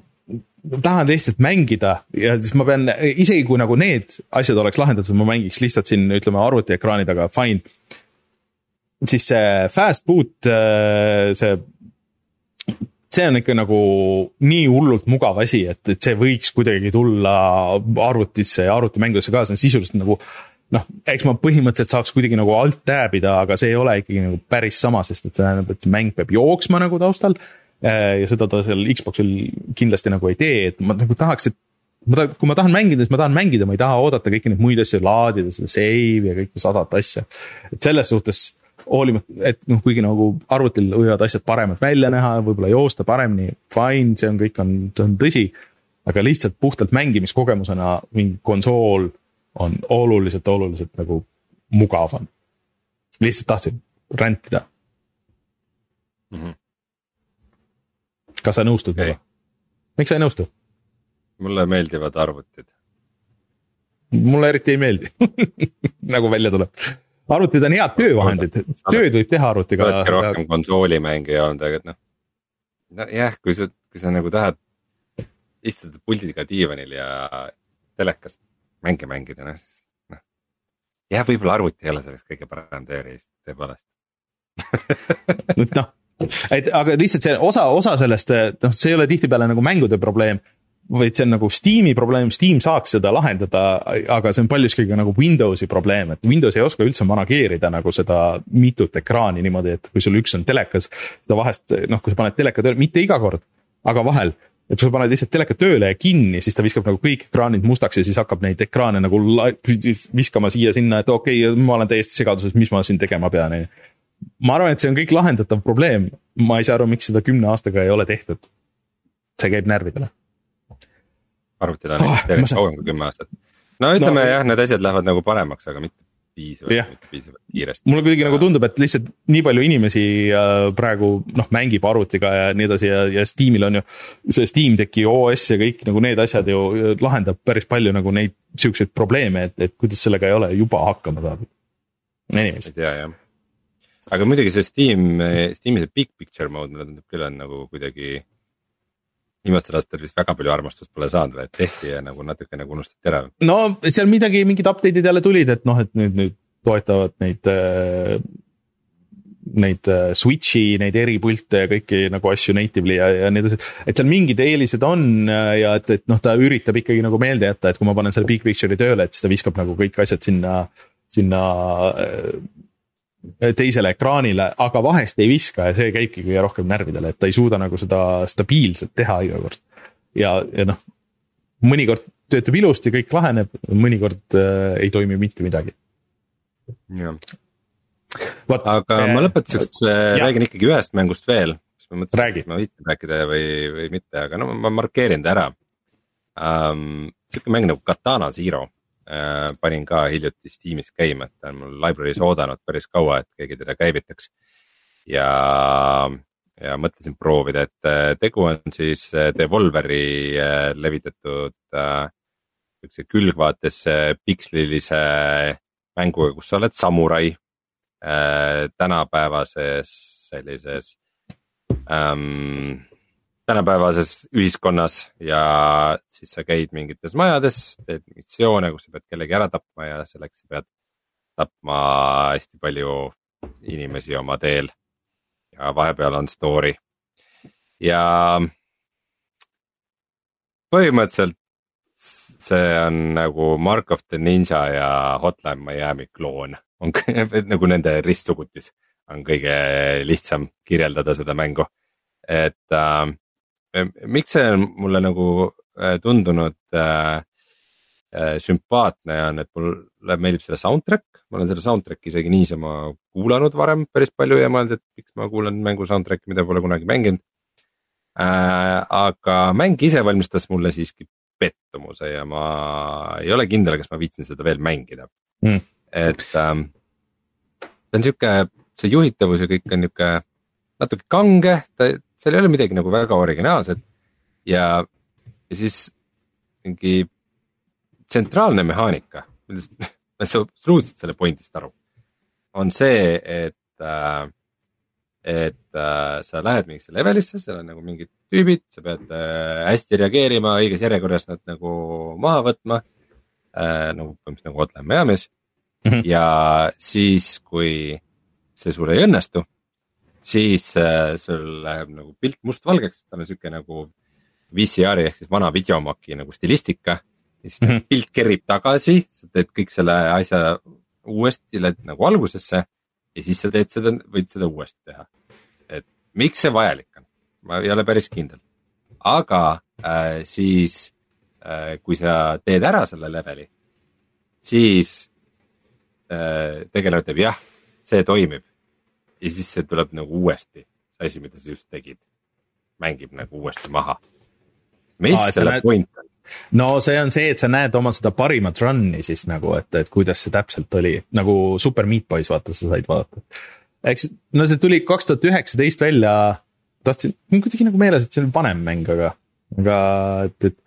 [SPEAKER 1] tahan lihtsalt mängida ja siis ma pean, isegi kui nagu need asjad oleks lahendatud, ma mängiks lihtsalt siin ütleme arvutiekraani taga, fine. siis see fast boot, äh, see, see on ikka nagu nii hullult mugav asi, et, et see võiks kuidagi tulla arvutisse ja arvutimängudesse kaasa, sisuliselt nagu noh, eks ma põhimõtteliselt saaks kuidagi nagu alt tab ida, aga see ei ole ikkagi nagu päris sama, sest et see tähendab, et mäng peab jooksma nagu taustal. Äh, ja seda ta seal Xbox'il kindlasti nagu ei tee, et ma nagu tahaks, et ma tahan, kui ma tahan mängida, siis ma tahan mängida, ma ei taha oodata kõiki neid muid asju, laadida seda save'i ja kõike sadat asja. et selles suhtes hoolimata, et noh, kuigi nagu arvutil võivad asjad paremad välja näha, võib-olla joosta paremini, fine, see on kõik on, on tõsi. aga lihtsalt puhtalt mängimiskogemusena mingi konsool on oluliselt, oluliselt nagu mugavam. lihtsalt tahtsin rändida mm. -hmm. kas sa nõustud okay. minuga? miks sa ei nõustu?
[SPEAKER 2] mulle meeldivad arvutid.
[SPEAKER 1] mulle eriti ei meeldi <laughs> nagu välja tuleb arvutid on head töövahendid, tööd võib teha arvutiga.
[SPEAKER 2] sa oledki rohkem aga... konsoolimängija olnud, aga et noh, nojah, kui sa, kui sa nagu tahad istuda puldiga diivanil ja telekast mänge mängida, noh siis noh. jah, võib-olla arvuti ei ole selleks kõige parem tööriist tõepoolest <laughs>
[SPEAKER 1] noh, et aga lihtsalt see osa, osa sellest, noh, see ei ole tihtipeale nagu mängude probleem vaid see on nagu Steam'i probleem, Steam saaks seda lahendada, aga see on paljuski ka nagu Windowsi probleem, et Windows ei oska üldse manageerida nagu seda mitut ekraani niimoodi, et kui sul üks on telekas, seda vahest noh, kui sa paned teleka tööle, mitte iga kord, aga vahel et kui sa paned lihtsalt teleka tööle ja kinni, siis ta viskab nagu kõik ekraanid mustaks ja siis hakkab neid ekraane nagu viskama siia-sinna, et okei okay,, ma olen täiesti segaduses, mis ma siin tegema pean, on ju. ma arvan, et see on kõik lahendatav probleem, ma ei saa aru, miks seda kümne aastaga ei ole tehtud. see käib närvidele.
[SPEAKER 2] arvutid on oh, tegelikult kauem kui kümme aastat. no ütleme no, jah, need asjad lähevad nagu paremaks, aga mitte piisavalt, piisavalt kiiresti.
[SPEAKER 1] mulle kuidagi nagu tundub, et lihtsalt nii palju inimesi äh, praegu noh, mängib arvutiga ja nii edasi ja, ja Steamil on ju. see Steam Decki OS ja kõik nagu need asjad ju äh, lahendab päris palju nagu neid siukseid probleeme, et, et kuidas sellega ei ole juba hakkama saadud. Anyways.
[SPEAKER 2] ei tea jah, aga muidugi see Steam, Steam'i see big picture mode mulle tundub küll on nagu kuidagi viimastel aastatel vist väga palju armastust pole saanud või, et tehti ja nagu natuke nagu unustati ära.
[SPEAKER 1] no seal midagi, mingid update'id jälle tulid, et noh, et nüüd, nüüd toetavad neid äh,, neid äh, switch'i, neid eripilte ja kõiki nagu asju natively ja, ja nii edasi. et seal mingid eelised on äh, ja et, et noh, ta üritab ikkagi nagu meelde jätta, et kui ma panen selle big picture'i tööle, et siis ta viskab nagu kõik asjad sinna, sinna äh, teisele ekraanile, aga vahest ei viska ja see käibki kõige rohkem närvidele, et ta ei suuda nagu seda stabiilselt teha iga kord. ja, ja noh, mõnikord töötab ilusti, kõik laheneb, mõnikord äh, ei toimi mitte midagi.
[SPEAKER 2] jah, aga äh, ma lõpetuseks äh, räägin ikkagi ühest mängust veel, siis ma mõtlesin, et ma viitsin rääkida või, või mitte, aga no ma markeerin ta ära um,. sihuke mäng nagu Katana Zero Äh, panin ka hiljuti Steamis käima, et ta on mul library's oodanud päris kaua, et keegi teda käivitaks. ja, ja mõtlesin proovida, et äh, tegu on siis äh, Devolveri levitatud siukse külgvaates pikslilise mänguga, kus sa oled samurai tänapäevases sellises ähm, tänapäevases ühiskonnas ja siis sa käid mingites majades, teed missioone, kus sa pead kellegi ära tapma ja selleks sa pead tapma hästi palju inimesi oma teel. ja vahepeal on story ja põhimõtteliselt see on nagu Mark of the Ninja ja Hotline Miami kloon on <laughs> nagu nende ristsugutis on kõige lihtsam kirjeldada seda mängu. et äh, miks see on mulle nagu äh, tundunud äh, äh sümpaatne on, et mulle meeldib selle soundtrack, ma olen selle soundtrack'i isegi niisama kuulanud varem päris palju ja mõelnud, et miks ma kuulan mängu soundtrack'i, mida pole kunagi mänginud. Äh,. aga mäng ise valmistas mulle siiski pettumuse ja ma ei ole kindel, kas ma viitsin seda veel mängida. Mm.. et ähm, see on sihuke, see juhitavus ja kõik on nihuke natuke kange, ta, seal ei ole midagi nagu väga originaalset ja, ja siis mingi tsentraalne mehaanika, millest <laughs> ma ei saa absoluutselt selle point'ist aru, on see, et äh, et äh, sa lähed mingisse levelisse, seal on nagu mingid tüübid, sa pead äh, hästi reageerima, õiges järjekorras nad nagu maha võtma äh,. nagu põhimõtteliselt nagu Otlemäe mees mm -hmm. ja siis, kui see sul ei õnnestu, siis äh, sul läheb nagu pilt mustvalgeks, tal on sihuke nagu VCR-i ehk siis vana videomaki nagu stilistika. ja siis mm -hmm. pilt kerib tagasi, sa teed kõik selle asja uuesti, lähed nagu algusesse ja siis sa teed seda, võid seda uuesti teha. et miks see vajalik on, ma ei ole päris kindel. aga äh, siis äh, kui sa teed ära selle leveli, siis äh, tegelane ütleb jah, see toimib. Ja siis see tuleb nagu uuesti, see asi, mida sa just tegid, mängib nagu uuesti maha. mis Aa, selle näed... point on?
[SPEAKER 1] no see on see, et sa näed oma seda parimat run'i siis nagu, et, et kuidas see täpselt oli, nagu Super Meat Boys, vaata, sa said vaadata. eks, no see tuli kaks tuhat üheksateist välja, tahtsin, kuidagi nagu meeles, et see oli vanem mäng, aga, aga et, et.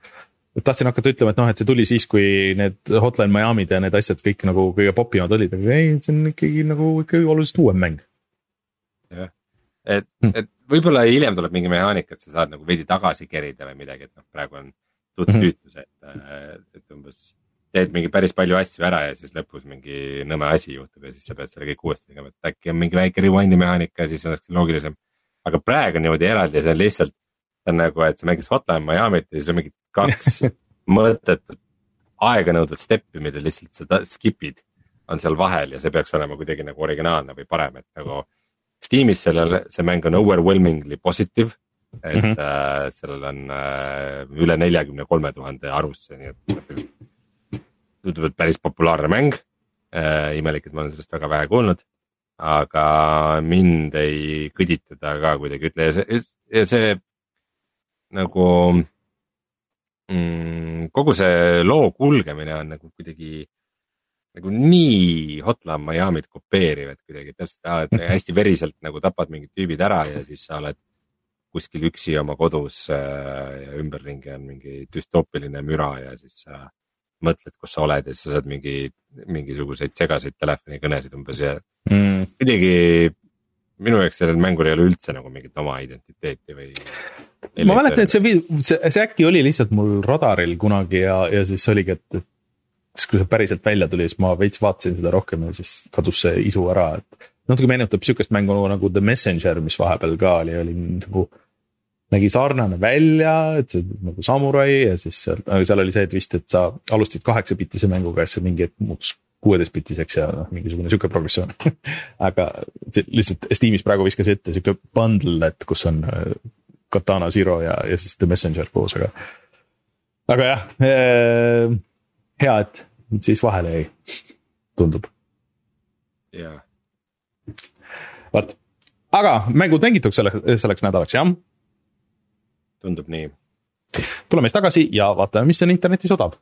[SPEAKER 1] et tahtsin hakata ütlema, et noh, et see tuli siis, kui need Hotline Miami'd ja need asjad kõik nagu kõige popimad olid, aga ei, see on ikkagi nagu ikkagi oluliselt uuem mäng.
[SPEAKER 2] Et, hm. et võib-olla hiljem tuleb mingi mehaanika, et sa saad nagu veidi tagasi kerida või midagi, et noh, praegu on mhm. tüütus, et, äh, et umbes teed mingi päris palju asju ära ja siis lõpus mingi nõme asi juhtub ja siis sa pead selle kõik uuesti tegema, et äkki on mingi väike rewind'i mehaanika siis oleks loogilisem. aga praegu niimoodi eraldi, see on lihtsalt, see on nagu, et sa mängid Hotline Miami't ja siis on mingi kaks <laughs> mõttetut aeganõudvat steppi, mida lihtsalt sa skip'id, on seal vahel ja see peaks olema kuidagi nagu originaalne või parem, et nagu. Steamis sellel, see mäng on overwhelmingly positive et mm -hmm. äh, sellel on äh, üle neljakümne kolme tuhande arvusse, nii et tundub, et päris populaarne mäng äh,. imelik, et ma olen sellest väga vähe kuulnud, aga mind ei kõdita ta ka kuidagi, ütle ja see, ja see nagu mm, kogu see loo kulgemine on nagu kuidagi nagu nii Hotline Miami't kopeeriv, et kuidagi täpselt, et <laughs> hästi veriselt nagu tapad mingid tüübid ära ja siis sa oled kuskil üksi oma kodus äh, ja ümberringi on mingi düstoopiline müra ja siis sa mõtled, kus sa oled ja siis sa saad mingi, mingisuguseid segaseid telefonikõnesid umbes ja mm. kuidagi minu jaoks sellel mängul ei ole üldse nagu mingit oma identiteeti või.
[SPEAKER 1] ma mäletan, et see, see, see äkki oli lihtsalt mul radaril kunagi ja, ja siis oligi, et, et siis kui see päriselt välja tuli, siis ma veits vaatasin seda rohkem ja siis kadus see isu ära, et natuke meenutab sihukest mängu nagu The Messenger, mis vahepeal ka oli, oli nagu. nägi sarnane välja, et see nagu samurai ja siis seal, aga seal oli see, et vist, et sa alustasid kaheksa-bitise mänguga ja siis mingi hetk muutus kuueteistbitiseks ja noh, mingisugune sihuke progressioon <laughs> aga lihtsalt Steamis praegu viskas ette sihuke bundle, et kus on äh, Katana Zero ja, ja siis The Messenger koos, aga. aga jah eh,, hea, et siis vahele jäi, tundub.
[SPEAKER 2] yeah
[SPEAKER 1] vot, aga mängud mängituks selle, selleks nädalaks, jah?
[SPEAKER 2] tundub nii.
[SPEAKER 1] tuleme siis tagasi ja vaatame, mis on internetis odav.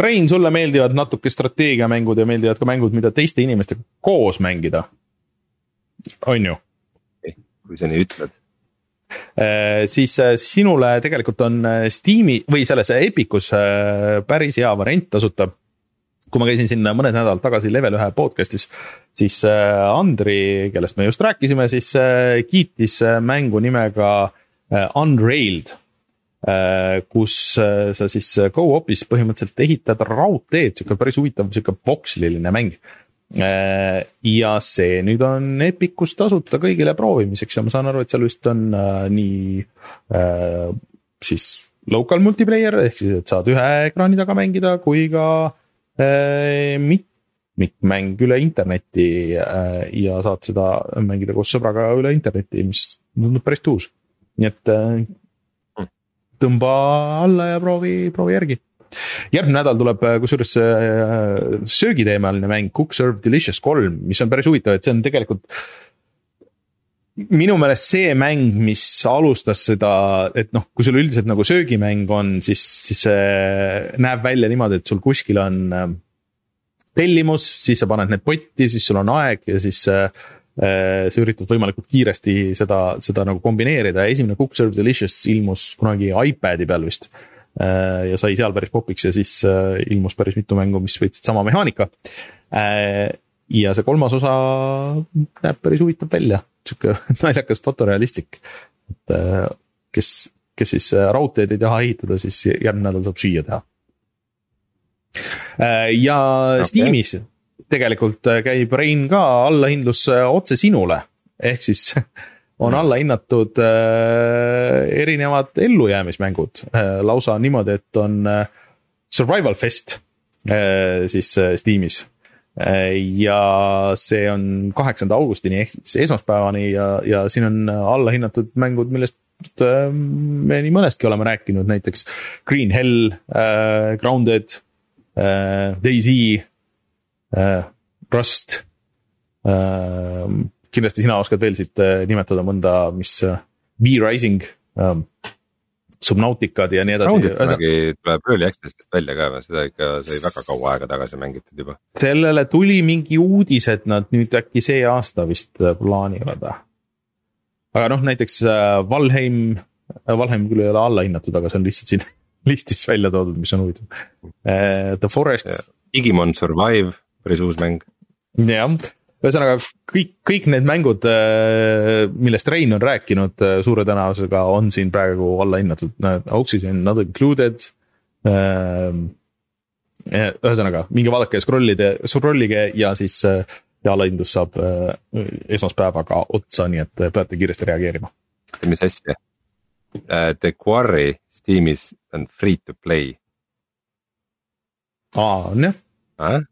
[SPEAKER 1] Rein, sulle meeldivad natuke strateegiamängud ja meeldivad ka mängud, mida teiste inimestega koos mängida. On ju?
[SPEAKER 2] kui sa nii ütled
[SPEAKER 1] Äh, siis äh, sinule tegelikult on äh, Steam'i või selles Epicus päris hea variant tasuta. kui ma käisin siin mõned nädalad tagasi Level ühe podcast'is, siis Andri, kellest me just rääkisime, siis kiitis mängu nimega Unrailed kus sa siis go-op'is põhimõtteliselt ehitad raudteed, sihuke päris huvitav, sihuke voksliline mäng. Äh, ja see nüüd on Epicus tasuta kõigile proovimiseks ja ma saan aru, et seal vist on äh, nii äh, siis local multiplayer ehk siis, et saad ühe ekraani taga mängida, kui ka äh, mitmikmäng üle interneti äh, ja saad seda mängida koos sõbraga üle interneti, mis tundub päris tuus. nii et äh, hmm. tõmba alla ja proovi, proovi järgi järgmine nädal tuleb äh, kusjuures äh, söögiteemaline mäng Cook Serve Delicious kolm, mis on päris huvitav, et see on tegelikult minu meelest see mäng, mis alustas seda, et noh, kui sul üldiselt nagu söögimäng on, siis, siis see näeb välja niimoodi, et sul kuskil on äh, tellimus, siis sa paned need potti, siis sul on aeg ja siis äh, sa üritad võimalikult kiiresti seda, seda nagu kombineerida. Ja esimene Cook Serve Delicious ilmus kunagi iPad'i peal vist ja sai seal päris popiks ja siis ilmus päris mitu mängu, mis võtsid sama mehaanika. ja see kolmas osa näeb päris huvitav välja, sihuke <laughs> naljakas fotorealistlik. et kes, kes siis raudteed ei taha ehitada, siis järgmine nädal saab süüa teha. ja okay. Steamis tegelikult käib Rein ka allahindlus otse sinule, ehk siis <laughs> on alla hinnatud äh, erinevad ellujäämismängud. Äh, lausa niimoodi, et on äh, survival fest äh, siis äh, Steamis. Äh,. ja see on kaheksanda augustini ehk siis esmaspäevani ja, ja siin on alla hinnatud mängud, millest äh, me nii mõnestki oleme rääkinud, näiteks Green Hell äh,, Grounded äh,, DayZ äh,, Rust äh, kindlasti sina oskad veel siit äh, nimetada mõnda, mis V-Rising ähm,, Subnauticad ja nii edasi.
[SPEAKER 2] tuleb Early Access'ist välja ka või, seda ikka sai väga kaua aega tagasi mängitud juba.
[SPEAKER 1] sellele tuli mingi uudis, et nad nüüd äkki see aasta vist äh, plaanivad. aga noh, näiteks äh, Valheim, Valheim küll ei ole allahinnatud, aga see on lihtsalt siin <laughs> listis välja toodud, mis on huvitav. The Forest.
[SPEAKER 2] Digimon Survive, päris uus mäng.
[SPEAKER 1] jah ühesõnaga kõik, kõik need mängud, äh, millest Rein on rääkinud, äh, suure tõenäosusega on siin praegu allahinnatud, Oxygen not included. Ähm, ühesõnaga, minge vaadake scroll'ide, scroll'ige ja siis see allahindlus saab äh, esmaspäevaga otsa, nii et peate kiiresti reageerima.
[SPEAKER 2] mis asja? The Quarry Steamis on free to play.
[SPEAKER 1] aa, on jah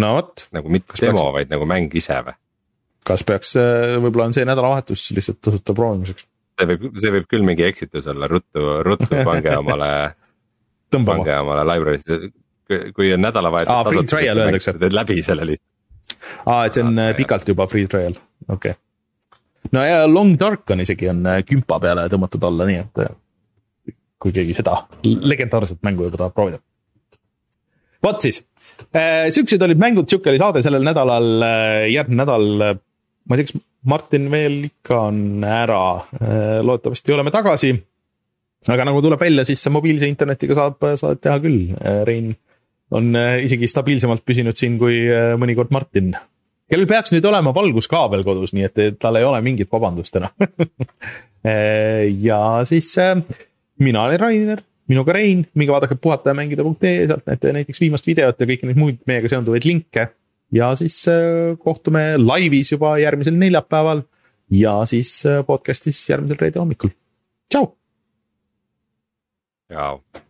[SPEAKER 1] no vot.
[SPEAKER 2] nagu mitte demo peaks..., vaid nagu mäng ise või?
[SPEAKER 1] kas peaks, äh, võib-olla on see nädalavahetus lihtsalt tasuta proovimiseks?
[SPEAKER 2] see võib, see võib küll mingi eksitus olla, ruttu, ruttu pange <laughs> omale pange omale library'sse, kui on nädalavahetus
[SPEAKER 1] ah,. free trial öeldakse.
[SPEAKER 2] teed läbi selle lihtsalt.
[SPEAKER 1] aa, et see on ah, pikalt juba free trial, okei okay. no ja Long Dark on isegi on äh, kümpa peale tõmmatud alla, nii et kui keegi seda legendaarset mängu juba tahab proovida. vot siis siuksed olid mängud, sihuke oli saade sellel nädalal, äh, järgmine nädal, äh, ma ei tea, kas Martin veel ikka on ära, loodetavasti oleme tagasi. aga nagu tuleb välja, siis mobiilse internetiga saab, saab teha küll, Rein on isegi stabiilsemalt püsinud siin kui mõnikord Martin. kellel peaks nüüd olema valguskaabel kodus, nii et tal ei ole mingit vabandust enam <laughs> ja siis mina olen Rainer minuga Rein, minge vaadake puhatajamängida.ee, sealt näete näiteks viimast videot ja kõiki neid muid meiega seonduvaid linke. ja siis äh, kohtume laivis juba järgmisel neljapäeval ja siis äh, podcast'is järgmisel reede hommikul. tšau.
[SPEAKER 2] tšau.